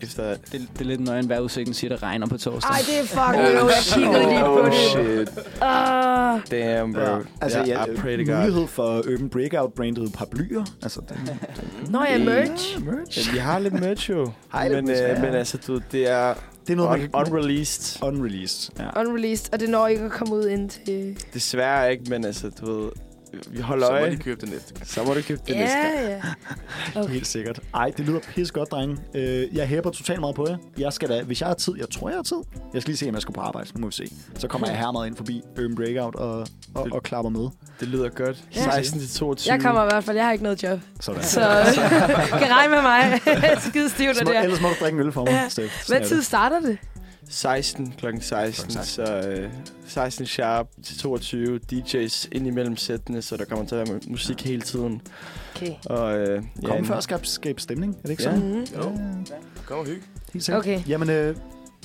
Efter... Det, det er lidt nøgen vejrudsigten siger, det regner på torsdag. Ej, det er fucking jo. Jeg kiggede lige på oh, det. shit. Ah, Damn, bro. Ja, altså, ja, ja, God. mulighed for Urban Breakout-brandet paraplyer. Altså, det, [laughs] Nå ja, merch. Ja, merch. Ja, vi har lidt merch jo. [laughs] Lidt men, øh, Ja. men altså, du, det er Det er noget, man un- kan... unreleased. Unreleased. Ja. Unreleased, og det når ikke at komme ud ind til... Desværre ikke, men altså, du ved, vi holder Så må øje. de købe det næste. Så må du købe det næste gang. Ja, ja. [laughs] Okay. Helt sikkert. Ej, det lyder pisse godt, drenge. Øh, jeg hæber totalt meget på jer. Jeg skal da, hvis jeg har tid, jeg tror, jeg har tid. Jeg skal lige se, om jeg skal på arbejde. Nu må vi se. Så kommer jeg hermed ind forbi Urban Breakout og, og, og klapper med. Det lyder godt. Ja. 16 til 22. Jeg kommer i hvert fald, jeg har ikke noget job. Sådan. Så [laughs] kan regne med mig. [laughs] Skide stivt af det her. ellers må du drikke en øl for mig, Ja. Hvad tid det. starter det? 16 kl. 16, Klokken så øh, 16 sharp til 22 DJ's ind imellem sættene, så der kommer til at være mu- musik hele tiden. Okay. Og, øh, ja, Kom en- før skabe, skabe stemning, er det ikke Ja. sådan? Mm-hmm. Jo, kom og hygge. Helt sikkert. Okay. Jamen, øh,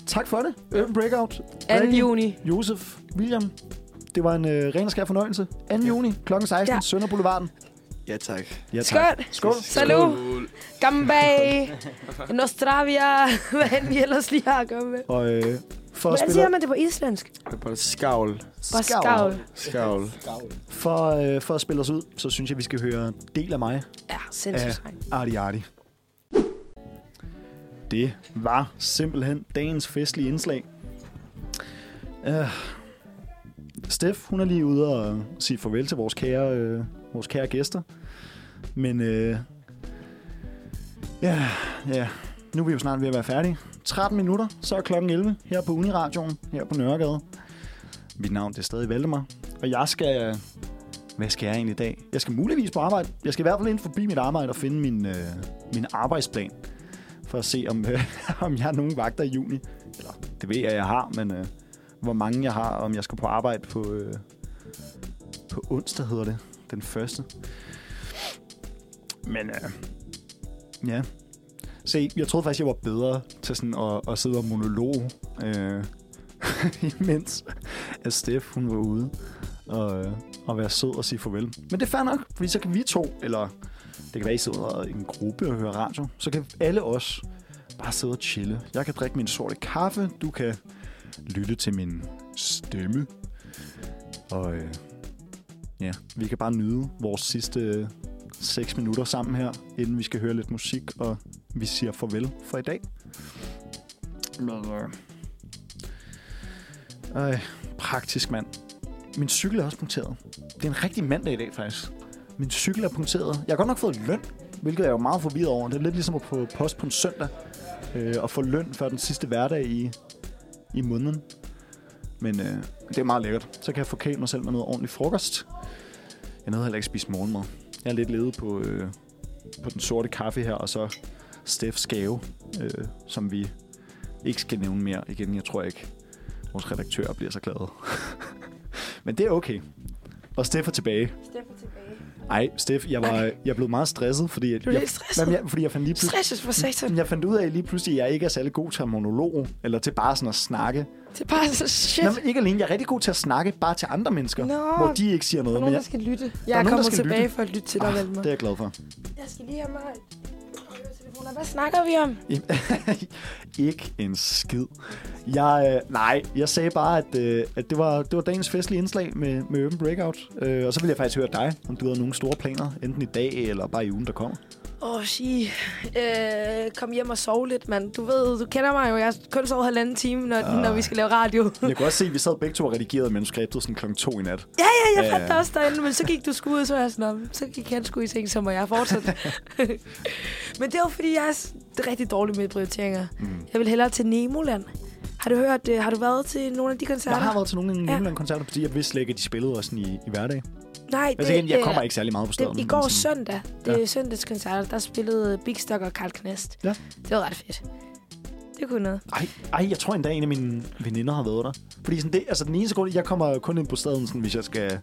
tak for det. Urban Breakout. 2. Rikke, juni. Josef, William. Det var en øh, ren og skær fornøjelse. 2. juni, kl. 16, Ja. ja. Sønder Boulevarden. Ja, tak. Ja, Skål. Skål. Salut. Skål. Gambay. [laughs] Nostravia. [laughs] Hvad end vi ellers lige har at gøre med. Og øh, for, Hvordan siger man det på islandsk? Det er bare skavl. Bare skavl. Skavl. for, øh, for at spille os ud, så synes jeg, vi skal høre Del af mig, Ja, sindssygt. Arti Arti. Det var simpelthen dagens festlige indslag. Uh, Steff, hun er lige ude og sige farvel til vores kære, øh, vores kære gæster. Men øh, ja, ja, nu er vi jo snart ved at være færdige. 13 minutter, så er klokken 11 her på Uniradioen, her på Nørregade. Mit navn det er stadig Valdemar, og jeg skal... Hvad skal jeg egentlig i dag? Jeg skal muligvis på arbejde. Jeg skal i hvert fald ind forbi mit arbejde og finde min, øh, min arbejdsplan. For at se, om, øh, [laughs] om jeg har nogen vagter i juni. Eller, det ved jeg, jeg har, men øh, hvor mange jeg har, om jeg skal på arbejde på, øh, på onsdag, hedder det. Den første. Men øh, ja. Se, jeg troede faktisk, jeg var bedre til sådan at, at sidde og monolog, øh, [laughs] imens at Steph, hun var ude og, øh, og være sød og sige farvel. Men det er fair nok, fordi så kan vi to, eller det kan være, I sidder i en gruppe og hører radio, så kan alle os bare sidde og chille. Jeg kan drikke min sorte kaffe, du kan lytte til min stemme, og øh, ja, vi kan bare nyde vores sidste øh, 6 minutter sammen her, inden vi skal høre lidt musik, og vi siger farvel for i dag. Øh, øh, praktisk mand. Min cykel er også punkteret. Det er en rigtig mandag i dag, faktisk. Min cykel er punkteret. Jeg har godt nok fået løn, hvilket jeg er jo meget forvirret over. Det er lidt ligesom at få post på en søndag øh, og få løn før den sidste hverdag i, i måneden. Men øh, det er meget lækkert. Så kan jeg forkæle mig selv med noget ordentligt frokost. Jeg nåede heller ikke spise morgenmad. Jeg er lidt ledet på, øh, på den sorte kaffe her, og så Steffs gave, øh, som vi ikke skal nævne mere igen. Jeg tror ikke, vores redaktør bliver så glad. [laughs] Men det er okay. Og Steff er tilbage. Steffen tilbage. Ej, Steff, jeg, var, Nej. jeg blev meget stresset, fordi... Er jeg, stresset. Jamen, jeg, fordi jeg fandt lige pludselig... Stresses for satan. Jeg fandt ud af lige pludselig, at jeg ikke er særlig god til monolog, eller til bare sådan at snakke. Det er bare så shit. Nå, men ikke alene, jeg er rigtig god til at snakke bare til andre mennesker, Nå. hvor de ikke siger Der er noget. nogen, Men der jeg, skal lytte. Jeg er nogen, der kommet tilbage lytte. for at lytte til dig, ah, Valmar. det er jeg glad for. Jeg skal lige have mig telefoner. Hvad snakker vi om? [laughs] ikke en skid. Jeg, øh, nej, jeg sagde bare, at, øh, at det, var, det var dagens festlige indslag med, med Urban Breakout. Øh, og så vil jeg faktisk høre dig, om du havde nogle store planer, enten i dag eller bare i ugen, der kommer. Åh, oh, sige. Øh, kom hjem og sove lidt, mand. Du ved, du kender mig jo. Jeg kun sovet halvanden time, når, Ah. når vi skal lave radio. Jeg kunne også se, at vi sad begge to og redigerede manuskriptet sådan klokken to i nat. Ja, ja, jeg fandt også derinde, men så gik du sgu ud, så jeg sådan, "Nå, så gik han sgu i seng, så må jeg fortsætte. [laughs] men det var fordi, jeg er rigtig dårlig med prioriteringer. Mm. Jeg vil hellere til Nemoland. Har du hørt, øh, har du været til nogle af de koncerter? Jeg har været til nogle af Ja. ja. koncerter, fordi jeg vidste slet ikke, at de spillede også i, i hverdag. Nej, Altså igen, jeg kommer ikke særlig meget på stedet. det, I går søndag, det er ja. søndagskoncerter, der spillede Big Stock og Karl Knast. Ja. Det var ret fedt. Det kunne noget. Ej, ej, jeg tror endda, en af mine veninder har været der. Fordi sådan det, altså den eneste grund, jeg kommer kun ind på staden, sådan, hvis jeg skal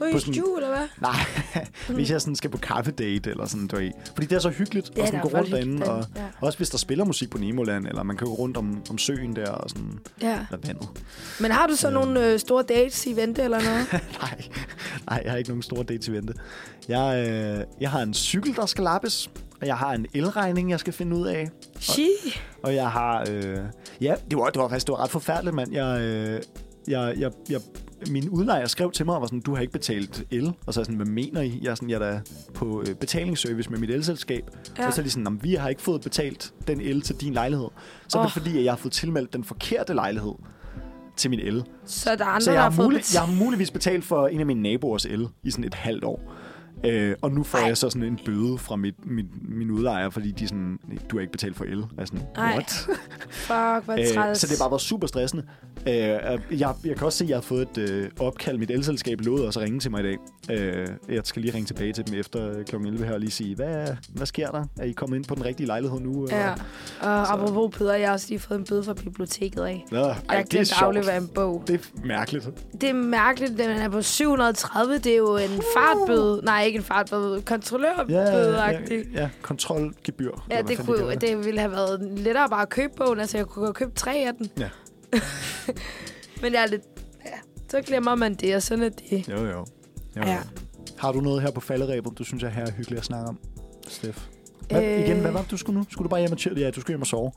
Ryge på sådan- stue, eller hvad? Nej, [laughs] hvis jeg sådan skal på kaffedate eller sådan, du ved. Fordi det er så hyggeligt Ja, at sådan gå rundt derinde. Og derinde, også hvis der spiller musik på Nemoland, eller man kan gå rundt om, om søen der og sådan, Ja. eller vandet. Men har du så Øh. nogle øh, store dates i vente eller noget? [laughs] nej, nej, jeg har ikke nogen store dates i vente. Jeg, øh, jeg har en cykel, der skal lappes, og jeg har en elregning, jeg skal finde ud af. She. Og jeg har... Øh, ja, det var, det var faktisk det var ret forfærdeligt, mand. Jeg, øh, jeg, jeg, jeg, min udlejer skrev til mig og var sådan, du har ikke betalt el. Og så er jeg sådan, hvad mener I? Jeg er sådan, jeg er da på øh, betalingsservice med mit elselskab. Ja. Og så er de sådan, "Nå, men vi har ikke fået betalt den el til din lejlighed. Så er det fordi, at jeg har fået tilmeldt den forkerte lejlighed til min el. Så der er andre, Så jeg der har, har fået mulig, betalt. jeg har muligvis betalt for en af mine naboers el i sådan et halvt år. Øh, og nu får Ej. jeg så sådan en bøde fra mit, mit, min udlejer, fordi de sådan, du har ikke betalt for el. Jeg er sådan, Ej. what? [laughs] Fuck, hvor Øh, træls. så det har bare været super stressende. Øh, jeg, jeg kan også se, at jeg har fået et øh, opkald. Mit elselskab lovede også at ringe til mig i dag. Øh, jeg skal lige ringe tilbage til dem efter kl. 11 her og lige sige, hvad, hvad sker der? Er I kommet ind på den rigtige lejlighed nu? eller? Ja, og apropos Peder, jeg har også lige fået en bøde fra biblioteket af. Nå, ej, Jeg det er aflevere en bog. Det er mærkeligt. Det er mærkeligt, den er på 730. Det er jo en fartbøde. Nej, ikke en fartbøde. Kontrollørbøde ja, ja, ja, kontrolgebyr. ja, det, kunne, jo- det ville have været lettere bare at købe bogen. Altså, jeg kunne have købt tre af den. Ja. [laughs] Men jeg er lidt... Ja, så glemmer man det, og sådan er det. Jo, jo. jo, jo. Ja. Har du noget her på falderæbet, du synes er her er hyggeligt at snakke om, Steff? Hvad, Øh. Igen, hvad var det, du skulle nu? Skulle du bare hjem og chill? Ja, du skulle hjem og sove.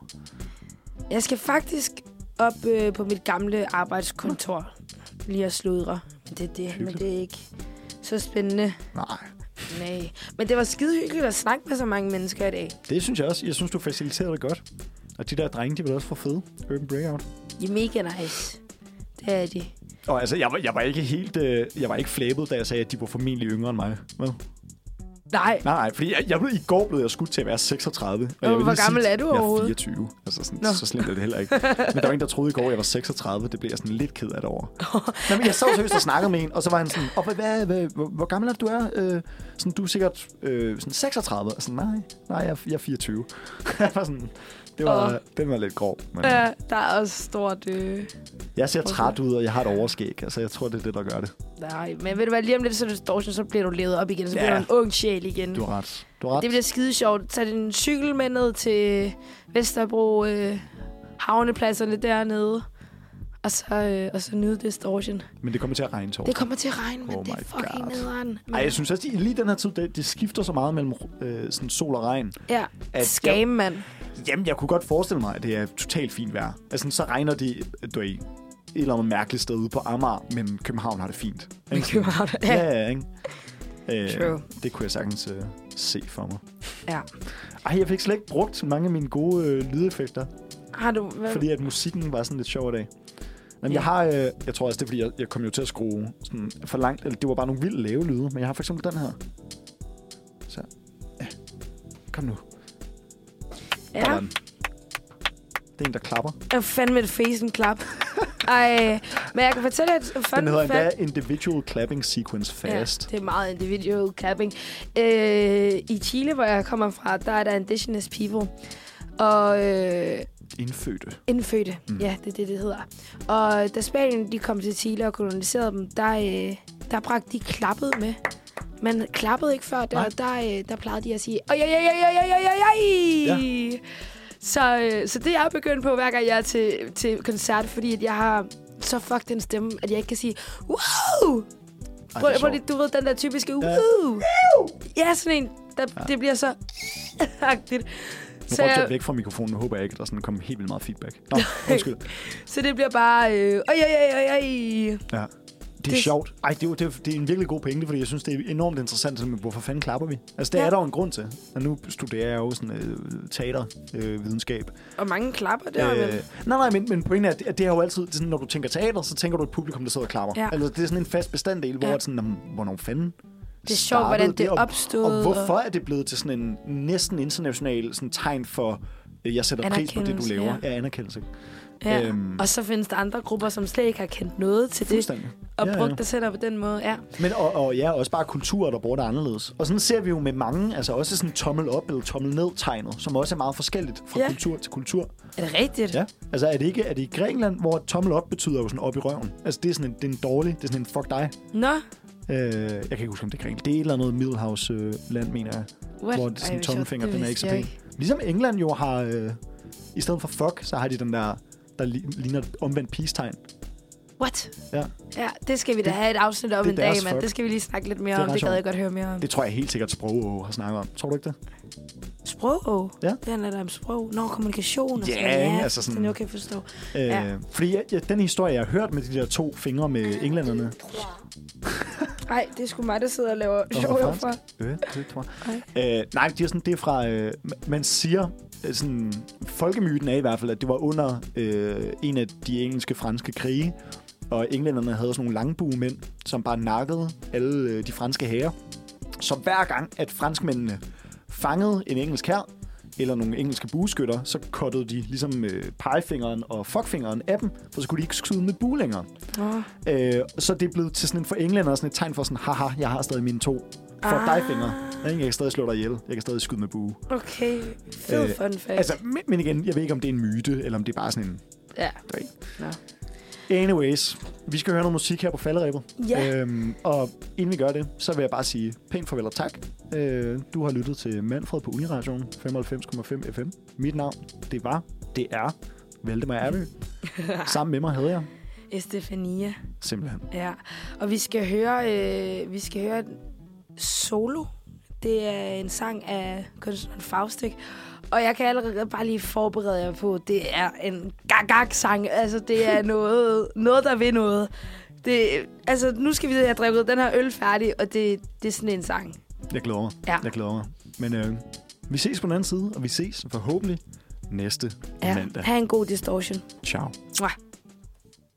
Jeg skal faktisk op øh, på mit gamle arbejdskontor. Lige at sludre. Men det, er det, men det er ikke så spændende. Nej. Nej. Men det var skide hyggeligt at snakke med så mange mennesker i dag. Det synes jeg også. Jeg synes, du faciliterede det godt. Og de der drenge, de var også for fede. Urban Breakout. De er mega nice. Det er de. Og altså, jeg var, jeg var ikke helt... Øh, jeg var ikke flabet, da jeg sagde, at de var formentlig yngre end mig. Vel? Nej. Nej, nej, fordi jeg, jeg blev, i går blev jeg skudt til at være 36. Og Nå, jeg hvor gammel sige, er du Jeg er overhovedet? 24. Altså, sådan, Nå. så slemt er det heller ikke. Men der var en, der troede i går, at jeg var 36. Det blev jeg sådan lidt ked af det over. Nå, men jeg sad seriøst og snakkede med en, og så var han sådan, og hvad, hvad, hvad, hvor, hvor gammel er du er? Øh, sådan, du er sikkert øh, sådan 36. Og sådan, nej, nej, jeg, jeg er 24. jeg [laughs] var sådan, det var, Åh. den var lidt grov. Men, Ja, der er også stort... Øh... jeg ser træt ud, og jeg har et overskæg. Altså, jeg tror, det er det, der gør det. Nej, men ved du hvad, lige om lidt, så er du distortion, så bliver du levet op igen. Så bliver Ja. du en ung sjæl igen. Du har ret. Du har ret. Det bliver skide sjovt. Tag din cykel med ned til Vesterbro øh, havnepladserne dernede. Og så, øh, og så nyde distortion. Men det kommer til at regne torsdag. Det kommer til at regne, men Oh det er fucking God. nederen. Men, Ej, jeg synes også, lige den her tid, det, det skifter så meget mellem øh, sådan sol og regn. ja, at skam, mand. Jamen, jeg kunne godt forestille mig, at det er totalt fint vejr. Altså, så regner det, du er i et eller andet mærkeligt sted ude på Amager, men København har det fint. Ikke? København, Ja, ja. ja, ikke? Øh, True. Det kunne jeg sagtens øh, se for mig. ja. Ej, jeg fik slet ikke brugt mange af mine gode øh, lydeffekter, Har du... Hvad? fordi at musikken var sådan lidt sjov i dag. Ja. jeg har, øh, jeg tror også, det er, fordi jeg, jeg kom jo til at skrue sådan for langt, eller det var bare nogle vildt lave lyde, men jeg har for eksempel den her. Så, ja. Kom nu. Ja, den. Det er en, der klapper. jeg er fandme et face en klap. Ej, men jeg kan fortælle et fun Den hedder endda Individual Clapping Sequence Fast. Ja, det er meget individual clapping. Øh, I Chile, hvor jeg kommer fra, der er der indigenous people. Og øh, Indfødte. Indfødte, mm. ja, det er det, det hedder. Og da Spanien de kom til Chile og koloniserede dem, der, øh, der bragte de klappet med. Man klappede ikke før, der, der, øh, der plejede de at sige, oj, oj, oj, oj, oj, oj, oj. Ja. Så, øh, så det er jeg begyndt på, hver gang jeg er til, til koncert, fordi at jeg har så fuck den stemme, at jeg ikke kan sige, wow! Ej, prøv, prøv lige, du ved, den der typiske, wow! Ja, ja sådan en, der, ja. det bliver så [laughs] agtigt. Nu rykker jeg væk fra mikrofonen. Håber jeg ikke, at der sådan kommer helt vildt meget feedback. Nå, undskyld. så det bliver bare, øh, oj, oj, oj, oj. Ja. Det er Det- sjovt. Ej, det er, det, er, det er en virkelig god pointe, fordi jeg synes, det er enormt interessant, med, hvorfor fanden klapper vi? Altså, det Ja. er der jo en grund til. Og nu studerer jeg jo sådan øh, teatervidenskab. Øh. Og mange klapper der, øh, men... nej, nej, men, men pointen er, at det, er jo altid, det er sådan, når du tænker teater, så tænker du et publikum, der sidder og klapper. Ja. Altså, det er sådan en fast bestanddel, hvor Ja. sådan, "Nå, hvornår fanden Det er sjovt, hvordan det og- opstod. Og hvorfor er det blevet til sådan en næsten international sådan tegn for, øh, jeg sætter pris på det, du laver. ja. Ja, anerkendelse. Ja. Øhm. Og så findes der andre grupper, som slet ikke har kendt noget til det, og Ja, ja. brugt det selv på den måde. Ja. Men og, og ja, også bare kulturer, der bruger det anderledes. Og sådan ser vi jo med mange, altså også sådan tommel op eller tommel ned tegnet, som også er meget forskelligt fra Ja. ja. kultur til kultur. Er det rigtigt? Ja. Altså er det ikke er det i Grækenland, hvor tommel op betyder jo sådan op i røven? Altså det er sådan en, det er en dårlig, det er sådan en fuck dig. Nå, Øh, jeg kan ikke huske, om det er Grækenland. Det er et eller andet Middelhavsland, øh, mener jeg. What? Hvor det sådan Ej, tommelfinger, den er ikke så pæn. Ligesom England jo har... Øh, I stedet for fuck, så har de den der, der li- ligner et omvendt peace-tegn. What? Ja. Ja, det skal vi da Det- have et afsnit om en dag, mand. fuck. Det skal vi lige snakke lidt mere Det om. Det gad jeg godt høre mere om. Det tror jeg helt sikkert Sprog har snakket om. Tror du ikke det? Sprog? Ja. Det handler da om sprog. Nå, kommunikation. og Ja, sådan noget. altså sådan- Den jeg kan forstå. Øh, Ja. Fordi jeg, jeg, den historie, jeg har hørt med de der to fingre med englænderne... Nej, [laughs] det er sgu mig, der sidder og laver sjov herfra. Øh, det tror jeg. Øh, nej, det er, sådan, det er fra... Øh, man siger... øh, Sådan, folkemyten er i hvert fald, at det var under øh, en af de engelske-franske krige, og englænderne havde sådan nogle langbuemænd, som bare nakkede alle øh, de franske hære. Så hver gang, at franskmændene fangede en engelsk hær, eller nogle engelske bueskytter, så kottede de ligesom øh, pegefingeren og fuckfingeren af dem, for så kunne de ikke skyde med bue længere. Nå. Øh, så det er blevet til sådan en for englænder sådan et tegn for sådan, haha, jeg har stadig mine to for Ah. dig fingre. Jeg kan stadig slå dig ihjel. Jeg kan stadig skyde med bue. Okay, fed Øh, fun fact. Altså, men, men igen, jeg ved ikke, om det er en myte, eller om det er bare sådan en... ja. Du ved. Anyways, vi skal høre noget musik her på falderæbet. Ja. Øhm, og inden vi gør det, så vil jeg bare sige pænt farvel og tak. Øh, du har lyttet til Manfred på Uniradioen 95,5 FM. Mit navn, det var, det er Valdemar Erby. [laughs] Sammen med mig havde jeg Estefania. simpelthen. Ja, og vi skal høre, øh, vi skal høre Solo. Det er en sang af kunstneren Faustik. Og jeg kan allerede bare lige forberede jer på, det er en gag-gag-sang. Altså, det er [laughs] noget, noget der vil noget. Det, altså, nu skal vi have drukket den her øl færdig, og det, det er sådan en sang. Jeg glæder mig. Ja. Jeg glæder mig. Men øh, vi ses på den anden side, og vi ses forhåbentlig næste Ja, mandag. ha' en god distortion. Ciao. Mwah.